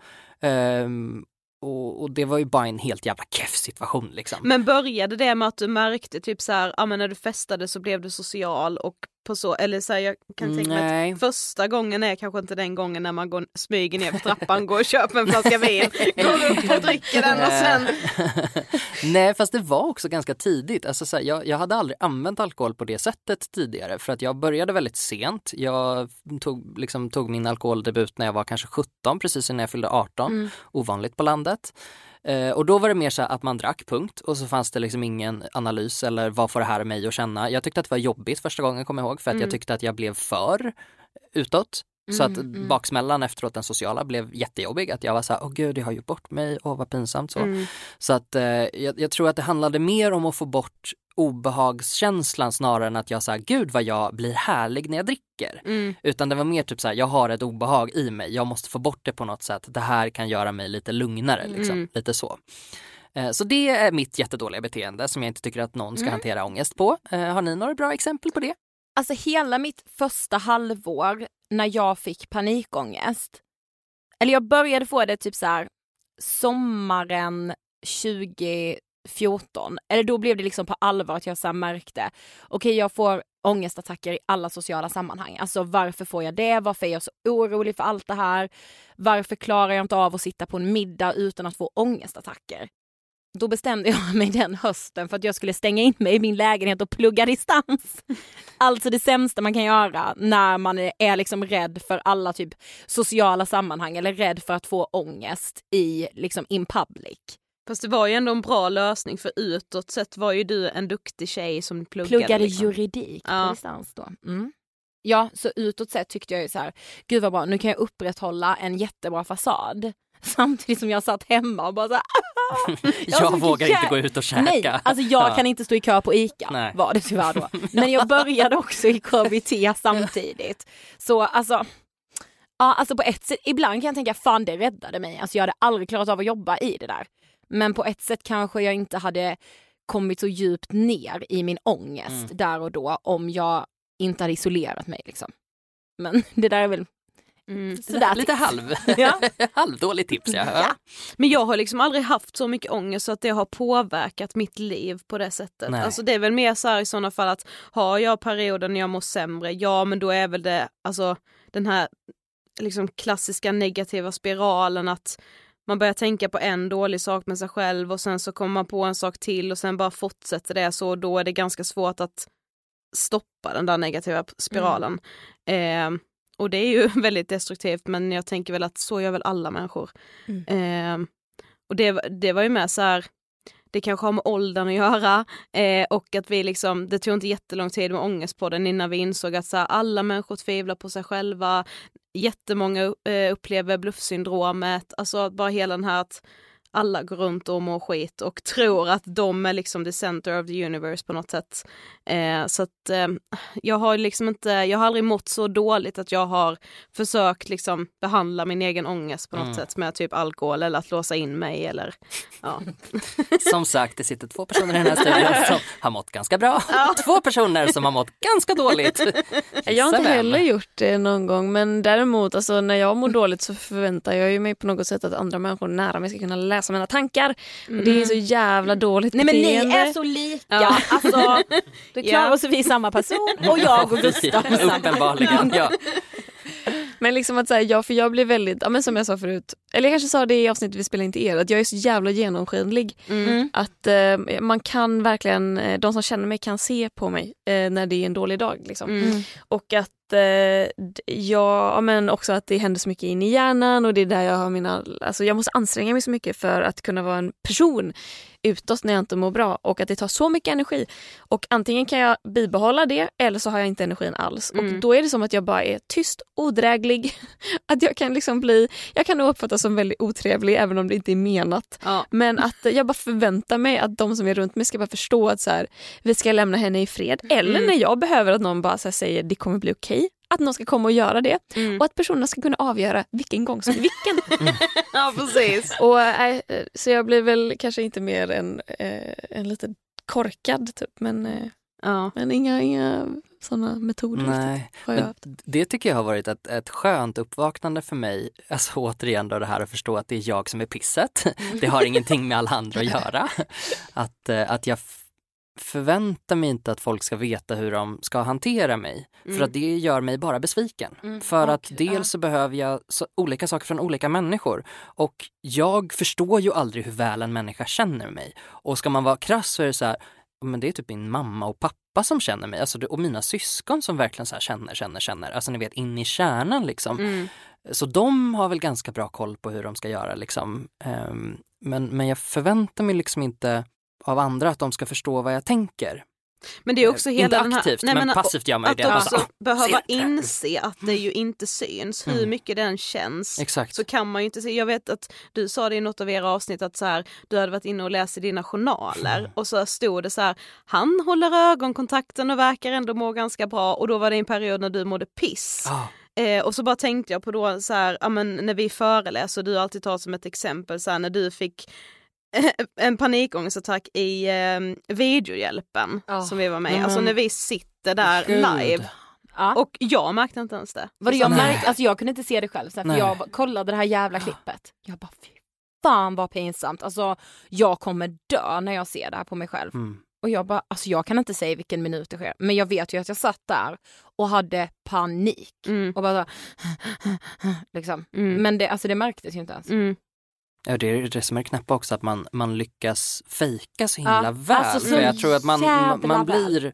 Och, och det var ju bara en helt jävla keff situation liksom. Men började det med att du märkte typ så här, ja men när du festade så blev du social och på så, eller så här, jag kan tänka mig Nej. att första gången är kanske inte den gången när man går, smyger ner för trappan, går och köper en flaska vin, går upp och dricker den och sen... Nej fast det var också ganska tidigt. Alltså, så här, jag, jag hade aldrig använt alkohol på det sättet tidigare för att jag började väldigt sent. Jag tog, liksom, tog min alkoholdebut när jag var kanske 17 precis innan jag fyllde 18. Mm. Ovanligt på landet. Eh, och då var det mer så att man drack punkt och så fanns det liksom ingen analys eller vad får det här mig att känna. Jag tyckte att det var jobbigt första gången kommer jag ihåg för att Mm. jag tyckte att jag blev för utåt. Så att Mm, mm. baksmällan efteråt, den sociala, blev jättejobbig. Att jag var så här, åh gud, jag har gjort bort mig, åh vad pinsamt så. Mm. Så att eh, jag, jag tror att det handlade mer om att få bort obehagskänslan snarare än att jag sa gud vad jag blir härlig när jag dricker. Mm. Utan det var mer typ så här, jag har ett obehag i mig, jag måste få bort det på något sätt. Det här kan göra mig lite lugnare, liksom. Mm. lite så. Eh, Så det är mitt jättedåliga beteende som jag inte tycker att någon ska Mm. hantera ångest på. Eh, Har ni några bra exempel på det? Alltså hela mitt första halvår när jag fick panikångest, eller jag började få det typ så här sommaren 2014, eller då blev det liksom på allvar att jag så märkte, okej jag får ångestattacker i alla sociala sammanhang. Alltså varför får jag det? Varför är jag så orolig för allt det här? Varför klarar jag inte av att sitta på en middag utan att få ångestattacker? Då bestämde jag mig den hösten för att jag skulle stänga in mig i min lägenhet och plugga distans. Alltså det sämsta man kan göra när man är- liksom rädd för alla typ sociala sammanhang eller rädd för att få ångest i liksom in public. Fast det var ju ändå en bra lösning för utåt sett var ju du en duktig tjej som pluggade. Pluggade liksom. juridik Ja. på distans då. Mm. Ja, så utåt sett tyckte jag ju så här, gud vad bra, nu kan jag upprätthålla en jättebra fasad. Samtidigt som jag satt hemma och bara så här, Jag, mycket vågar inte gå ut och käka. Nej, alltså jag Ja. kan inte stå i kö på ICA Nej. var det tyvärr då. Men jag började också i KBT samtidigt. Så alltså, ja, alltså på ett sätt, ibland kan jag tänka fan det räddade mig. Alltså jag hade aldrig klarat av att jobba i det där. Men på ett sätt kanske jag inte hade kommit så djupt ner i min ångest Mm. där och då om jag inte hade isolerat mig. Liksom. Men det där är väl Mm. sådär Lite tips. halv, Ja. halvdåligt tips. Ja. Ja. Men jag har liksom aldrig haft så mycket ångest så att det har påverkat mitt liv på det sättet. Nej. Alltså det är väl mer så här i sådana fall att har jag perioder när jag mår sämre, ja men då är väl det alltså den här liksom klassiska negativa spiralen att man börjar tänka på en dålig sak med sig själv och sen så kommer man på en sak till och sen bara fortsätter det så och då är det ganska svårt att stoppa den där negativa spiralen. Eh, och det är ju väldigt destruktivt men jag tänker väl att så gör väl alla människor. Eh, och det, det var ju med så här, det kanske har med åldern att göra eh, och att vi liksom, det tog inte jättelång tid med ångestpodden innan vi insåg att så här, alla människor tvivlar på sig själva, jättemånga eh, upplever bluffsyndromet, alltså bara hela den här att alla går runt och mår skit och tror att de är liksom the center of the universe på något sätt. Eh, så att eh, jag har liksom inte, jag har aldrig mått så dåligt att jag har försökt liksom behandla min egen ångest på något Mm. sätt med typ alkohol eller att låsa in mig eller ja. Som sagt, det sitter två personer i den här studion som har mått ganska bra. Två personer som har mått ganska dåligt. Jag har inte heller gjort det någon gång men däremot alltså, när jag mår dåligt så förväntar jag ju mig på något sätt att andra människor nära mig ska kunna läsa mina tankar. Och det är så jävla dåligt Nej men ni är så lika. Ja. Alltså, det Ja. klarar oss vi är samma person och jag och Gustav är samma. Uppenbarligen. Ja. Men liksom att säga ja, för jag blir väldigt, ja, men som jag sa förut, eller jag kanske sa det i avsnittet vi spelade in till er, att jag är så jävla genomskinlig. Mm. Att eh, man kan verkligen, eh, de som känner mig kan se på mig eh, när det är en dålig dag. Liksom. Mm. Och att eh, ja, men också att det händer så mycket in i hjärnan och det är där jag har mina, alltså jag måste anstränga mig så mycket för att kunna vara en person utåt när jag inte mår bra och att det tar så mycket energi. Och antingen kan jag bibehålla det eller så har jag inte energin alls. Mm. Och då är det som att jag bara är tyst, odräglig. Att jag kan liksom bli, jag kan nog uppfattas som väldigt otrevlig även om det inte är menat. Ja. Men att jag bara förväntar mig att de som är runt mig ska bara förstå att så här, vi ska lämna henne i fred. Eller Mm. när jag behöver att någon bara säger det kommer bli okej. Att någon ska komma och göra det. Mm. Och att personerna ska kunna avgöra vilken gång som är vilken. ja precis. och, äh, så jag blir väl kanske inte mer än äh, en lite korkad typ. Men, äh, Ja. men inga, inga sådana metoder Nej, har jag det tycker jag har varit ett, ett skönt uppvaknande för mig. Alltså återigen då det här att förstå att det är jag som är pisset. Det har ingenting med alla andra att göra. Att, eh, att jag förväntar mig inte att folk ska veta hur de ska hantera mig. För att det gör mig bara besviken. Mm. För Och, att dels så behöver jag så, olika saker från olika människor. Och jag förstår ju aldrig hur väl en människa känner mig. Och ska man vara krass så är det så här, men det är typ min mamma och pappa som känner mig. Alltså och mina syskon som verkligen så här känner, känner, känner. Alltså ni vet in i kärnan liksom. Mm. Så de har väl ganska bra koll på hur de ska göra liksom. Ehm, men, men jag förväntar mig liksom inte av andra att de ska förstå vad jag tänker. Men det är också hela inte den här... aktivt Nej, men, att- passivt gör man ju Att det. Alltså, också behöva ser det. inse att det ju inte syns, hur Mm. mycket den känns. Exakt. Så kan man ju inte se. Jag vet att du sa det i något av era avsnitt att så här, du hade varit inne och läst i dina journaler Mm. och så stod det så här, han håller ögonkontakten och verkar ändå må ganska bra och då var det en period när du mådde piss. Ja, Eh, och så bara tänkte jag på då så här, ja, men när vi föreläser du alltid tar som ett exempel så här, när du fick en panikångestattack i eh, videohjälpen Ja. som vi var med i. Alltså när vi sitter där Gud. live Ja. och jag märkte inte ens det. Vad jag, Nej. märkte, alltså jag kunde inte se det själv, så här, för jag kollade det här jävla klippet. Jag bara fy fan vad pinsamt. Alltså jag kommer dö när jag ser det här på mig själv. mm. Och jag bara, alltså jag kan inte säga vilken minut det sker. Men jag vet ju att jag satt där och hade panik. Mm. Och bara så, liksom. Mm. Men det, alltså det märktes ju inte ens. Ja, det är det som är knäppa också, att man, man lyckas fejka så Ja, himla väl. alltså så För jag tror att man, man, blir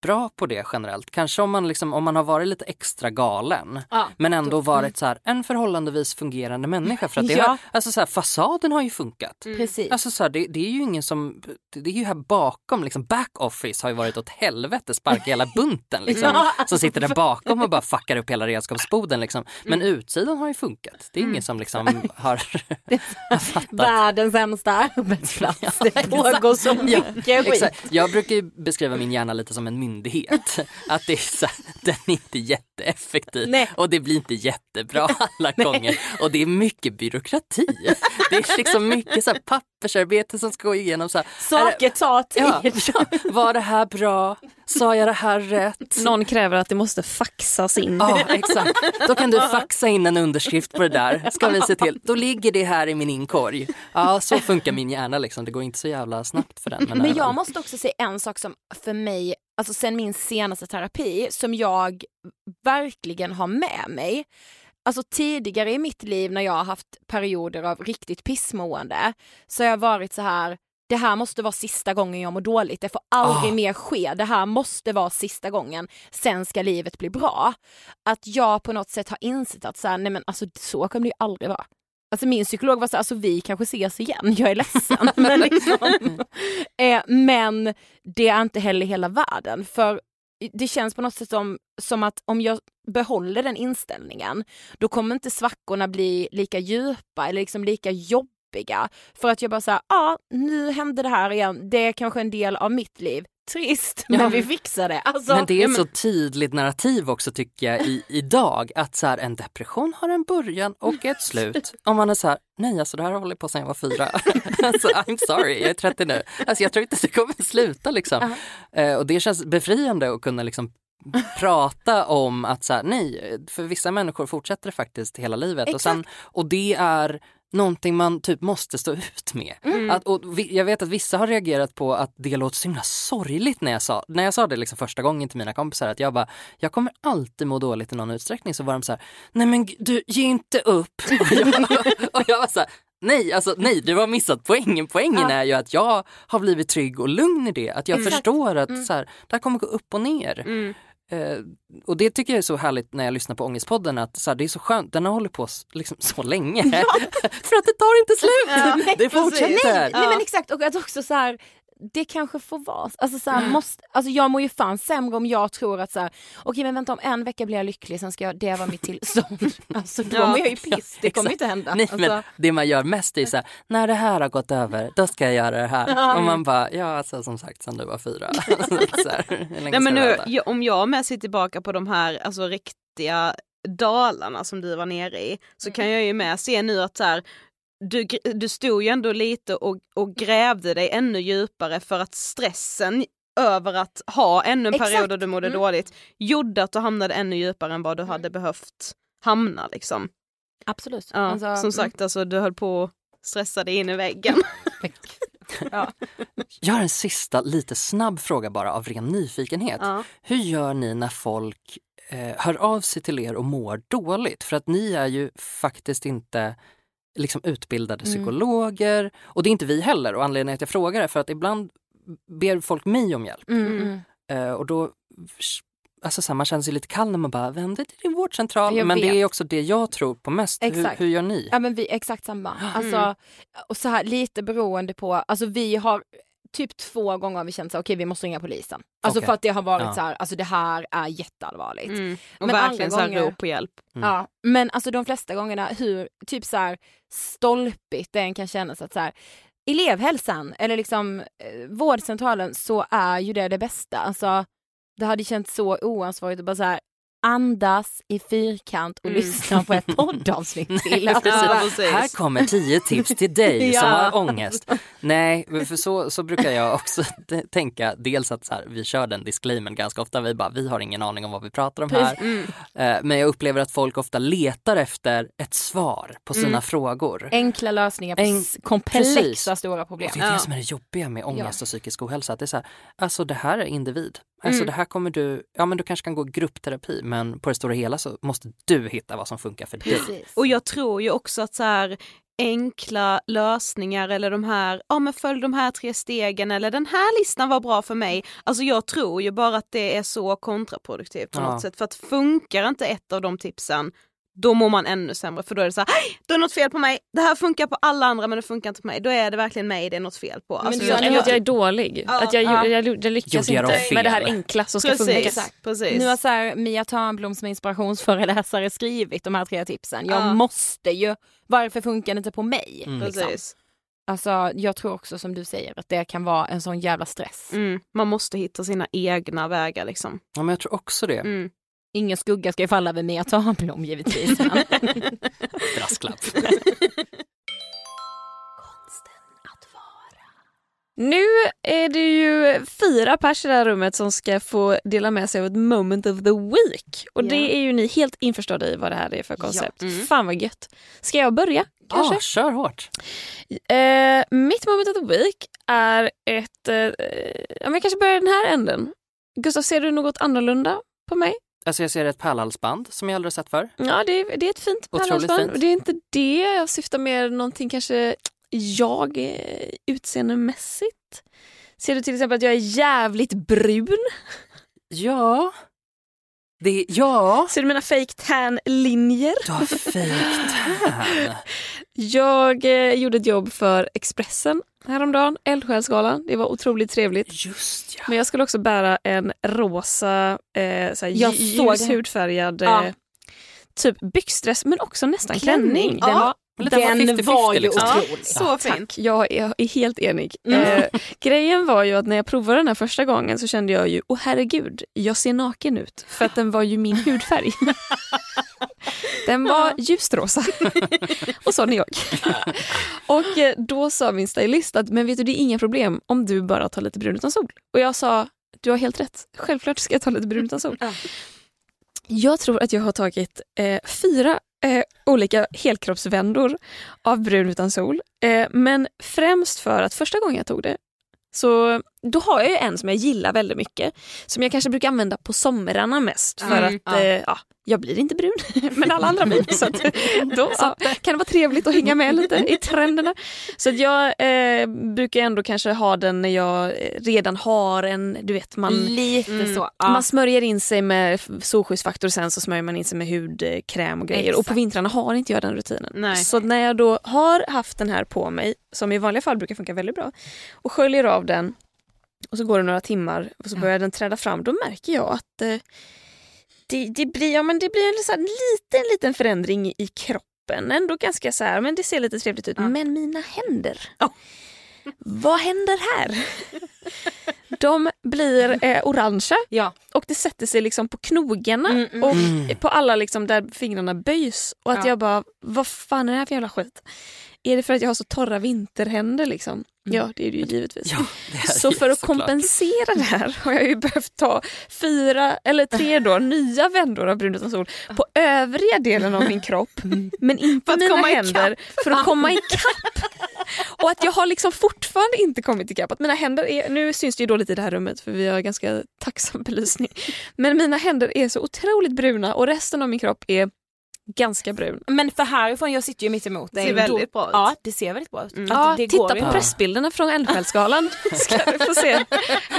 bra på det generellt. Kanske om man, liksom, om man har varit lite extra galen. Ja. Men ändå varit så här, en förhållandevis fungerande människa. För att det Ja. har, alltså så här, fasaden har ju funkat. Precis. Alltså så här, det, det är ju ingen som, det är ju här bakom, liksom back office har ju varit åt helvete, sparka hela bunten liksom. Ja, Som sitter där bakom och bara fuckar upp hela redskapsboden liksom. Men utsidan har ju funkat. Det är ingen som liksom har, har fattat. Världens sämsta arbetsplats. det pågår så mycket skit. Exakt. Jag brukar ju beskriva min hjärna lite som en myndighet. Att det är så den är inte jätteeffektiv Nej. och det blir inte jättebra alla gånger. Och det är mycket byråkrati. Det är liksom mycket så här pappersarbete som ska gå igenom. Så här, Saker tar tid. ja, ja, var det här bra? Sa jag det här rätt? Någon kräver att det måste faxas in. Ja, exakt. Då kan du faxa in en underskrift på det där. Ska vi se till. Då ligger det här i min inkorg. Ja, så funkar min hjärna liksom. Det går inte så jävla snabbt för den. Men jag även- måste också säga en sak som för mig, alltså sen min senaste terapi, som jag verkligen har med mig. Alltså tidigare i mitt liv när jag har haft perioder av riktigt pissmående så har jag varit så här, det här måste vara sista gången jag mår dåligt, det får aldrig Ah. mer ske, det här måste vara sista gången, sen ska livet bli bra. Att jag på något sätt har insett att så, här, nej men alltså, så kommer det ju aldrig vara. Alltså min psykolog var så alltså vi kanske ses igen, jag är ledsen. men, liksom, eh, men det är inte heller hela världen. För det känns på något sätt som, som att om jag behåller den inställningen då kommer inte svackorna bli lika djupa eller liksom lika jobbiga. För att jag bara säger, ja ah, nu hände det här igen, det är kanske en del av mitt liv. Trist, Ja. men vi fixar det. Alltså, Men det är ett så tydligt narrativ också tycker jag i, idag att så här, en depression har en början och ett slut. Om man är så här, nej alltså det här har hållit på sedan jag var fyra. alltså, I'm sorry, jag är 30 nu. Alltså jag tror inte att det kommer sluta liksom. Eh, och det känns befriande att kunna liksom prata om att så här, nej, för vissa människor fortsätter det faktiskt hela livet. Och, sen, och det är någonting man typ måste stå ut med. Att, och vi, jag vet att vissa har reagerat på att det låter så himla sorgligt när jag sa, när jag sa det liksom första gången till mina kompisar att jag bara, jag kommer alltid må dåligt i någon utsträckning. Så var de så här, nej men du, ge inte upp. och, jag, och jag var så här, nej, alltså nej, du har missat poängen. Poängen är ju att jag har blivit trygg och lugn i det. Att jag förstår att så här, det här kommer gå upp och ner. Mm. Eh, och det tycker jag är så härligt när jag lyssnar på Ångestpodden att så här, det är så skönt, den har hållit på liksom så länge. För att det tar inte slut! det fortsätter! Nej, nej men exakt och att också så här det kanske får vara, alltså så här, måste, alltså jag mår ju fan sämre om jag tror att så här, okej men vänta om en vecka blir jag lycklig sen ska jag, det vara mitt tillstånd. Alltså då Ja. mår jag ju piss, det kommer ju inte hända. Nej, alltså, men det man gör mest är så här, när det här har gått över, då ska jag göra det här. Och man bara, ja alltså som sagt sen du var fyra. så här, Nej, men nu, vänta? ja, om jag med ser tillbaka på de här alltså, riktiga dalarna som du var nere i så kan jag ju med se nu att så här, du, du stod ju ändå lite och, och grävde dig ännu djupare för att stressen över att ha ännu en Exakt. period där du mådde Mm. dåligt gjorde att du hamnade ännu djupare än vad du hade behövt hamna liksom. absolut. Ja, Alltså, som sagt, alltså, du höll på att stressa dig in i väggen. Jag har en sista lite snabb fråga bara av ren nyfikenhet. ja. Hur gör ni när folk eh, hör av sig till er och mår dåligt? För att ni är ju faktiskt inte liksom utbildade Mm. psykologer och det är inte vi heller och anledningen att jag frågar är för att ibland ber folk mig om hjälp Mm, Mm. mm. eh, och då Alltså så här, man känner sig lite kall när man bara vänder till din vårdcentral. Jag Men det vet. är också det jag tror på mest. Hur, hur gör ni? Ja men vi exakt samma. Alltså, och så här, lite beroende på, alltså vi har typ två gånger har vi känt så här, okej vi måste ringa polisen. Alltså Okej. för att det har varit Ja. så här, alltså det här är jätteallvarligt. Mm. Och Men verkligen andra så här gånger- rop på hjälp. Mm. Ja, men alltså de flesta gångerna hur typ så här stolpigt det än kan kännas att så här elevhälsan eller liksom eh, vårdcentralen så är ju det det bästa. Alltså det hade känts så oansvarigt att bara så här andas i fyrkant och Mm. lyssna på ett poddavsnitt till. Ja, Alltså, precis. Här kommer tio tips till dig som Ja. har ångest. Nej, för så, så brukar jag också tänka. Dels att så här, vi kör den disclaimern ganska ofta. Vi bara, vi har ingen aning om vad vi pratar om här. Mm. Eh, Men jag upplever att folk ofta letar efter ett svar på sina Mm. frågor. Enkla lösningar på En- komplexa precis. stora problem. Och det är det Ja. som är det jobbiga med ångest och psykisk ohälsa. Att det är så här, alltså det här är individ. Alltså Mm. det här kommer du, ja men du kanske kan gå gruppterapi men på det stora hela så måste du hitta vad som funkar för dig. Precis. Och jag tror ju också att så här enkla lösningar eller de här, ja men följ de här tre stegen eller den här listan var bra för mig. Alltså jag tror ju bara att det är så kontraproduktivt på Ja. något sätt för att funkar inte ett av de tipsen då mår man ännu sämre för då är det så här, "Hej, då är något fel på mig, det här funkar på alla andra men det funkar inte på mig. Då är det verkligen mig det är något fel på. Alltså, Men jag, jag, jag, att jag är dålig. Ja, att jag, ja. jag, jag, jag lyckas dem inte med det här fel? enkla som ska funka. precis, precis. Nu har så här, Mia Törnblom som är inspirationsföreläsare skrivit de här tre tipsen. Jag Ja. måste ju, varför funkar det inte på mig? Mm. Liksom. precis. Alltså jag tror också som du säger att det kan vara en sån jävla stress. Mm. Man måste hitta sina egna vägar liksom. Ja, men jag tror också det. Mm. Ingen skugga ska ju falla över Mia Törnblom givetvis. Brasklapp. Konsten att vara. Nu är det ju fyra pers i det här rummet som ska få dela med sig av ett moment of the week. Och Ja. det är ju ni helt införstådda i vad det här är för koncept. Mm. Fan vad gött. Ska jag börja kanske? Ja, kör hårt. Eh, mitt moment of the week är ett... Eh, ja, men jag kanske börjar den här änden. Gustav, ser du något annorlunda på mig? Alltså jag ser ett pärlhalsband som jag aldrig har sett förr. Ja, det är, det är ett fint pärlhalsband. Det är inte det. Jag syftar mer någonting kanske jag utseendemässigt. Ser du till exempel att jag är jävligt brun? Ja. Det, ja. Ser du mina fake tan-linjer? Du har fake tan. Jag eh, gjorde ett jobb för Expressen häromdagen, Eldsjälsgalan. Det var otroligt trevligt. Just ja. Men jag skulle också bära en rosa, eh, såhär, Jag ljus hudfärgad Ja. eh, typ byxdress men också nästan klänning. Den var, lite den 50-50 var ju liksom. otrolig. Så. Tack, jag är, är helt enig. Mm. Eh, grejen var ju att när jag provade den här första gången så kände jag ju, åh herregud, jag ser naken ut. För att den var ju min hudfärg. den var ljust rosa. och sån är jag. och eh, då sa min stylist att, men vet du det är inga problem om du bara tar lite brun utan sol. Och jag sa, du har helt rätt, självklart ska jag ta lite brun utan sol. Ja. Jag tror att jag har tagit eh, fyra eh, olika helkroppsvändor av brun utan sol. Eh, men främst för att första gången jag tog det så då har jag ju en som jag gillar väldigt mycket. Som jag kanske brukar använda på somrarna mest för Mm, att ja. eh, ja, jag blir inte brun men alla andra blir. Så att, då ja, kan det vara trevligt att hänga med lite i trenderna. Så jag eh, brukar ändå kanske ha den när jag eh, redan har en, du vet man Lite Mm. så. Ja. man smörjer in sig med solskyddsfaktor sen så smörjer man in sig med hudkräm och grejer. Och på Exakt. vintrarna har inte jag den rutinen. Nej. Så när jag då har haft den här på mig, som i vanliga fall brukar funka väldigt bra, och sköljer av den och så går det några timmar och så börjar den träda fram, då märker jag att eh, det, det, blir, ja, men det blir en så här liten, liten förändring i kroppen. Ändå ganska så här, men det ser lite trevligt ut. Ja. Men mina händer, Ja. vad händer här? De blir eh, orangea Ja. och det sätter sig liksom på knogarna Mm, mm. och Mm. på alla liksom där fingrarna böjs. Och att Ja. jag bara, vad fan är det här för jävla skit? Är det för att jag har så torra vinterhänder liksom? Mm. Ja, det är det ju givetvis. Ja, det Så för att kompensera det här har jag ju behövt ta fyra eller tre då, nya vändor av brun utan sol på övriga delen av min kropp men inte mina händer för att komma ikapp. Och att jag har liksom fortfarande inte kommit ikapp. Att mina händer är, nu syns det ju dåligt i det här rummet för vi har ganska tacksam belysning. Men mina händer är så otroligt bruna och resten av min kropp är ganska brun. Men för härifrån, jag sitter ju mitt emot dig. Ser och väldigt bra ut. Ja, det ser väldigt bra ut. Mm. Ja, det titta går på inte. pressbilderna från Eldsjälsgalan ska du få se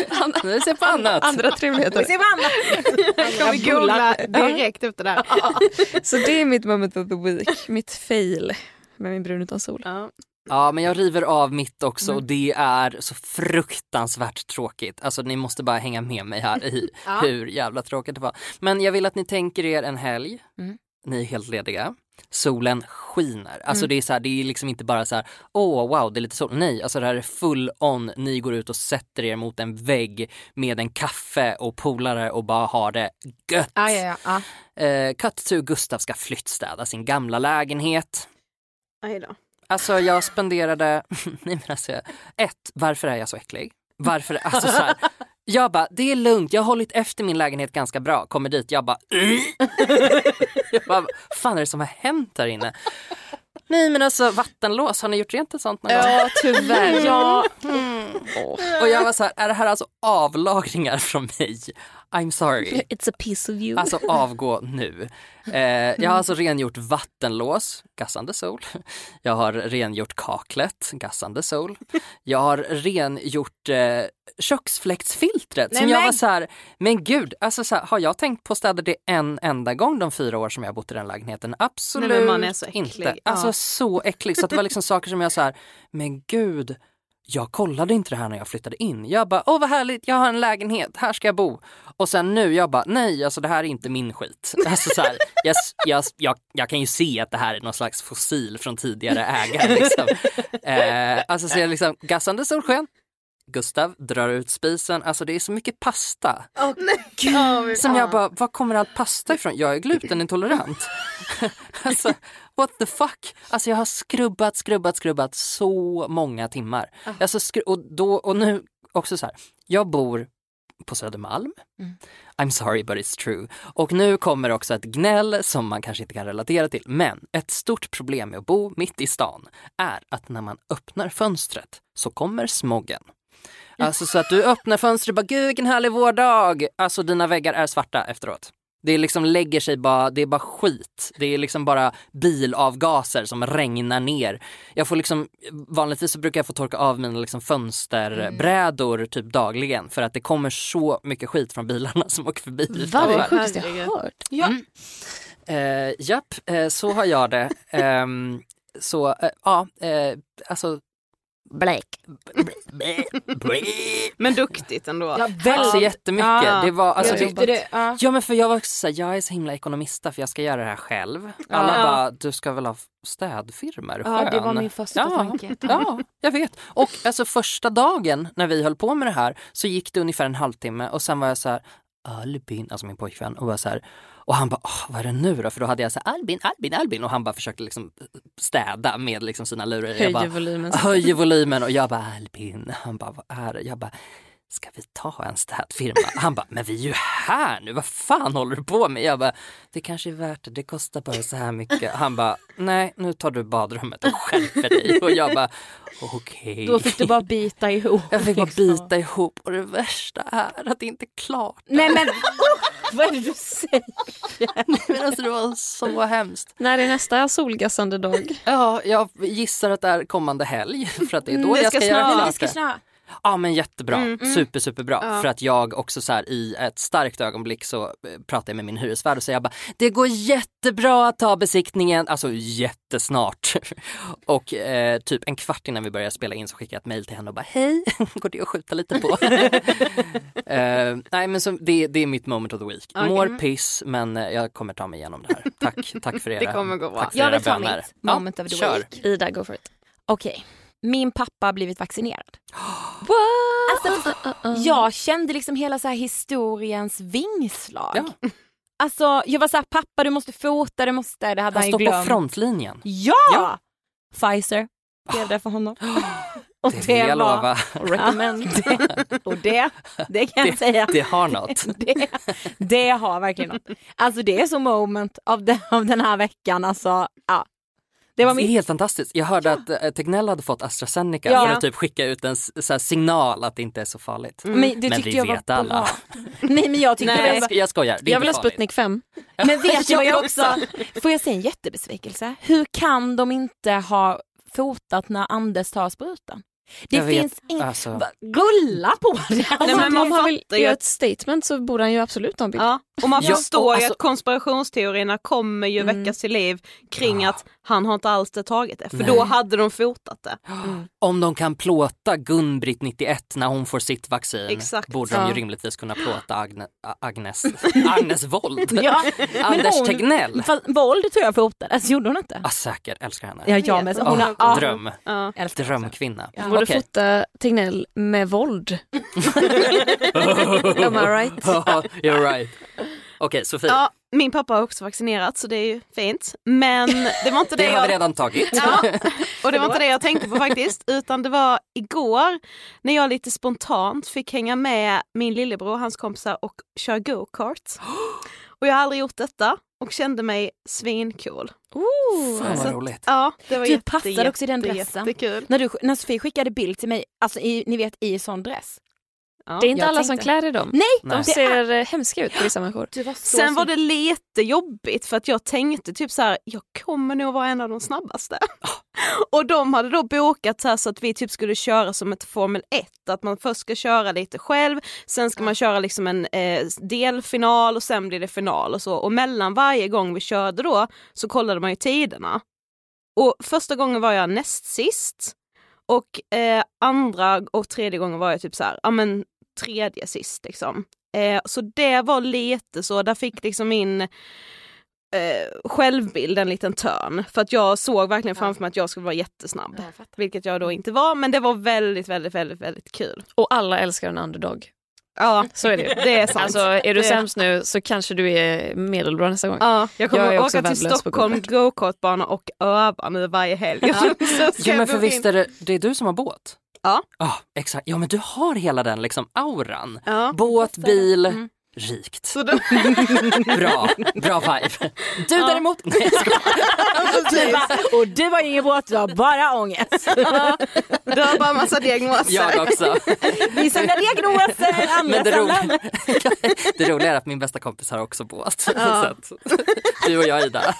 andra, Vi ser på annat. andra trevligheter. Se vad annat. Kan vi googla direkt efter det här. Så det är mitt moment of the week, mitt fail med min brun utan sol. Ja. Ja men jag river av mitt också Mm. och det är så fruktansvärt tråkigt. Alltså ni måste bara hänga med mig här i Ja. hur jävla tråkigt det var. Men jag vill att ni tänker er en helg, Mm. Ni är helt lediga, solen skiner. Alltså Mm. det är så här, det är liksom inte bara så här, åh wow det är lite sol. Nej, alltså det här är full on, ni går ut och sätter er mot en vägg med en kaffe och polare och bara har det gött. Ja, ja, ja. ja. Eh, cut to Gustav ska flyttstäda sin gamla lägenhet. Aj då. Alltså jag spenderade, nej men alltså, ett, varför är jag så äcklig? Varför, alltså så här, jag bara, det är lugnt, jag har hållit efter min lägenhet ganska bra, kommer dit, jag bara, jag bara, fan är det som har hänt här inne? Nej men alltså vattenlås, har ni gjort rent ett sånt någon gång? Ja, tyvärr. Ja. Och jag var så här, är det här alltså avlagringar från mig? I'm sorry. It's a piece of you. Alltså avgå nu. Eh, jag har alltså rengjort vattenlås, gassande sol. Jag har rengjort kaklet, gassande sol. Jag har rengjort eh, köksfläktsfiltret som Nej, jag men- var så här, men gud, alltså så här, har jag tänkt på att städa det en enda gång de fyra år som jag bott i den lägenheten? Absolut Nej, inte. Ja. Alltså så äcklig så det var liksom saker som jag så här, men gud, jag kollade inte det här när jag flyttade in. Jag bara, åh vad härligt, jag har en lägenhet, här ska jag bo. Och sen nu, jag bara, nej alltså det här är inte min skit. Alltså så här, jag, jag, jag, jag kan ju se att det här är någon slags fossil från tidigare ägare. Liksom. Eh, alltså så jag liksom, gassande solsken, Gustav drar ut spisen, alltså det är så mycket pasta. Som jag bara, var kommer allt pasta ifrån? Jag är glutenintolerant. alltså, what the fuck? Alltså jag har skrubbat, skrubbat, skrubbat så många timmar. Alltså, skru- och, då, och nu också så här, jag bor på Södermalm. I'm sorry but it's true. Och nu kommer också ett gnäll som man kanske inte kan relatera till. Men ett stort problem med att bo mitt i stan är att när man öppnar fönstret så kommer smoggen. Alltså så att du öppnar fönstret och bara gud vilken härlig vårdag. Alltså dina väggar är svarta efteråt. Det liksom lägger sig bara, det är bara skit. Det är liksom bara bilavgaser som regnar ner. Jag får liksom, vanligtvis så brukar jag få torka av mina liksom fönsterbrädor typ dagligen för att det kommer så mycket skit från bilarna som åker förbi. Va, det sjukaste jag har hört. Ja. Eh, japp, eh, så har jag det. Ehm, så eh, ja, eh, alltså Blake. Men duktigt ändå. Tack så jättemycket. Ja, det var, alltså, jag det, tyckte det, ja. Ja men för jag var också såhär, jag är så himla ekonomista för jag ska göra det här själv. Alla Ja. bara, du ska väl ha städfirmor? ja, det var Skön." min första ja, tanke. Ja, jag vet. Och alltså första dagen när vi höll på med det här så gick det ungefär en halvtimme och sen var jag så här, Albin, alltså min pojkvän, och var så här, och han bara, "Åh, vad är det nu då? För då hade jag så här, Albin, Albin, Albin och han bara försökte liksom städa med liksom sina lurar. Höjer bara, volymen. höjer volymen och jag bara Albin, han bara vad är det? Jag bara ska vi ta en städfirma? Han bara men vi är ju här nu, vad fan håller du på med? Jag bara det kanske är värt det, det kostar bara så här mycket. Han bara nej nu tar du badrummet och skärper dig och jag bara okej. Då fick du bara bita ihop. Jag fick bara liksom. bita ihop och det värsta är att det inte är klart. Nej men vad är det du säger? Men alltså det var så hemskt. När är nästa solgassande dag? Ja, jag gissar att det är kommande helg för att det är då Mm, jag ska, ska göra klart Det ska det. Ja men jättebra, Mm. super superbra. Ja. För att jag också så här i ett starkt ögonblick så eh, pratade jag med min hyresvärd och sa jag bara det går jättebra att ta besiktningen, alltså jättesnart. och eh, typ en kvart innan vi började spela in så skickade jag ett mail till henne och bara hej, går det att skjuta lite på? eh, nej men så, det, det är mitt moment of the week. Okej. Mår piss men eh, jag kommer ta mig igenom det här. Tack, tack för era, Det kommer gå bra. tack för Jag vill ta mitt moment of the week. Ida, go for it. Okej, min pappa har blivit vaccinerad. What? Alltså, Jag kände liksom hela så historiens vingslag. Ja. Alltså jag var så här, pappa du måste fota, du måste, det hade Han han står på glömt. frontlinjen. Ja! Ja. Pfizer blev det för honom. Och Det vill jag var- lova. Recommend. Det, och det, det kan jag säga. Det har något. Det, det har verkligen något. Alltså det är så moment av, den, av den här veckan. Alltså, ja. Det var Det är min... helt fantastiskt. Jag hörde att eh, Tegnell hade fått AstraZeneca Ja. för att typ skicka ut en så här signal att det inte är så farligt. Men det Men vi jag var vet alla. Nej men jag tyckte Nej, jag, var... jag skojar. Det är Jag vill ha. Sputnik 5. Men vet du vad jag Jag också... Får jag säga en jättebesvikelse? Hur kan de inte ha fotat när Anders tar sprutan? Det Jag finns inget... alltså. Rulla på det! Nej, Alltså, men man om han vill ju göra ett statement så borde han ju absolut ha en bild. Ja, och man Ja, förstår och ju alltså- att konspirationsteorierna kommer ju Mm. väckas till liv kring Ja. att han har inte alls det tagit det, för Nej. då hade de fotat det. Om de kan plåta Gun-Britt 91 när hon får sitt vaccin Exakt. borde de ju rimligtvis kunna plåta Agne, Agnes, Agnes Wold. Ja, Anders hon- Tegnell. Fast våld tror jag fotades, gjorde hon inte? Ah, säkert, älskar henne. Ja, jag med. Hon har, Åh, ja, Dröm, drömkvinna. Borde Okej. fota Tegnell med våld. Am I right? You're right. Okej Sofie, Ja, min pappa har också vaccinerat så det är ju fint. Men det var inte det, det har vi jag... redan tagit. Ja, och det var inte det jag tänkte på faktiskt, utan det var igår när jag lite spontant fick hänga med min lillebror och hans kompisar och köra go-kart. Och jag har aldrig gjort detta och kände mig svincool. Fan vad roligt. Ja, det var Du jätte, passade också i den jätte, dressen. Jättekul. När, du, när Sofie skickade bild till mig, alltså i, ni vet i sån dress. Ja. Det är inte alla som tänkte- klär i dem. Nej! De Nej. ser eh, hemska ut på vissa människor. Du var Sen var det lite jobbigt för att jag tänkte typ så här, jag kommer nog vara en av de snabbaste. Och de hade då bokat så, här så att vi typ skulle köra som ett Formel 1, att man först ska köra lite själv, sen ska man köra liksom en eh, delfinal och sen blir det final och så. Och mellan varje gång vi körde då så kollade man ju tiderna. Och första gången var jag näst sist Och eh, andra och tredje gången var jag typ så här, ja men tredje sist liksom. Eh, så det var lite så, där fick liksom min eh, självbild en liten törn. För att jag såg verkligen framför mig att jag skulle vara jättesnabb. Vilket jag då inte var, men det var väldigt, väldigt, väldigt, väldigt kul. Och alla älskar en underdog. Ja, Så är det ju. det är sant. Alltså är du Det- sämst nu så kanske du är medelbra nästa gång. Ja, jag kommer Jag åka till Stockholm go-kart. go-kartbana och öva nu varje helg. Ja men jag för visst är det, det är du som har båt? Ja. Ja exakt, ja men du har hela den liksom auran. Ja. Båt, bil, Mm. Rikt. Så då, Bra, bra vibe. Du däremot, nej. Du bara, och du har ingen båt, du har bara ångest. du har bara massa diagnoser. Jag också. Vi samlar diagnoser, andra Men det, roliga, det roliga är att min bästa kompis har också båt. Så att, du och jag Ida,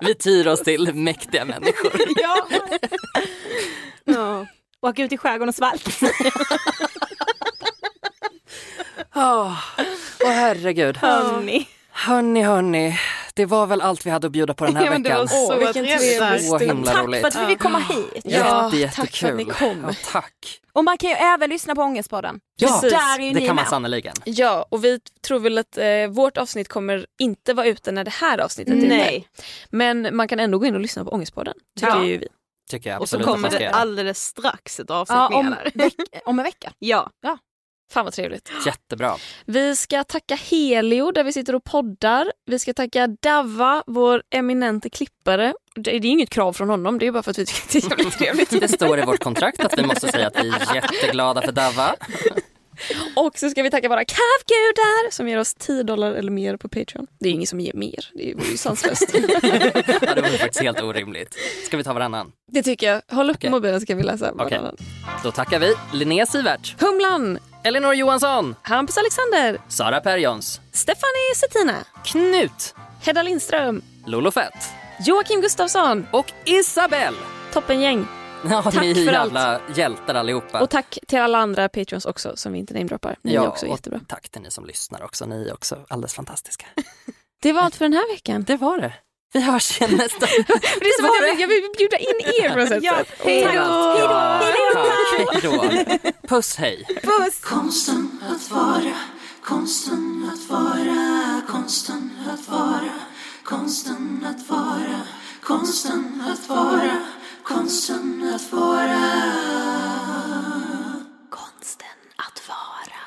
vi tyr oss till mäktiga människor. Ja. Ja. Åka ut i skärgården och svalt. Åh åh, herregud. Hörni. Hörni, hörni. Det var väl allt vi hade att bjuda på den här Ja, men det var veckan. så vilken trevligt. trevlig himla Tack roligt. för att vi fick komma hit. Ja, Jätte, tack för att ni jättekul. kom. Ja, tack. Och man kan ju även lyssna på Ångestpodden. Ja, Precis. Där är ju det kan man sannerligen. Ja, och vi tror väl att eh, vårt avsnitt kommer inte vara ute när det här avsnittet är ute. Nej, Men man kan ändå gå in och lyssna på Ångestpodden, tycker Ja. ju vi. Tycker jag och så kommer det alldeles strax ett avsnitt Ja, om, veck, om en vecka. Ja, Fan vad trevligt. Jättebra. Vi ska tacka Helio där vi sitter och poddar. Vi ska tacka Dava, vår eminente klippare. Det är inget krav från honom, det är bara för att vi tycker att det är jävligt trevligt. Det står i vårt kontrakt att vi måste säga att vi är jätteglada för Dava. Och så ska vi tacka våra kavgudar som ger oss 10 dollar eller mer på Patreon. Det är ingen som ger mer, det vore ju sanslöst. Ja, det var faktiskt helt orimligt. Ska vi ta varannan? det tycker jag. Håll upp Okej. mobilen så ska vi läsa varannan. Då tackar vi Linnea Sivert, Humlan, Elinor Johansson, Hampus Alexander, Sara Perjons, Stefanie Settina, Knut, Hedda Lindström, Lolo Fett Joakim Gustafsson, och Isabelle. toppengäng. Ja, Tack ni är för jävla hjältar allihopa. Och tack till alla andra Patreons också som vi inte namedroppar. Ni är också jättebra. tack till ni som lyssnar också. Ni är också alldeles fantastiska. Det var allt för den här veckan. Det var det. Vi hörs igen nästa vecka. det är som att jag vill, bjuda in er på något sätt. Hej då! Hej då! Puss hej! Puss! Konsten att vara, konsten att vara, konsten att vara, konsten att vara, konsten att vara, konsten att vara. Konsten att vara.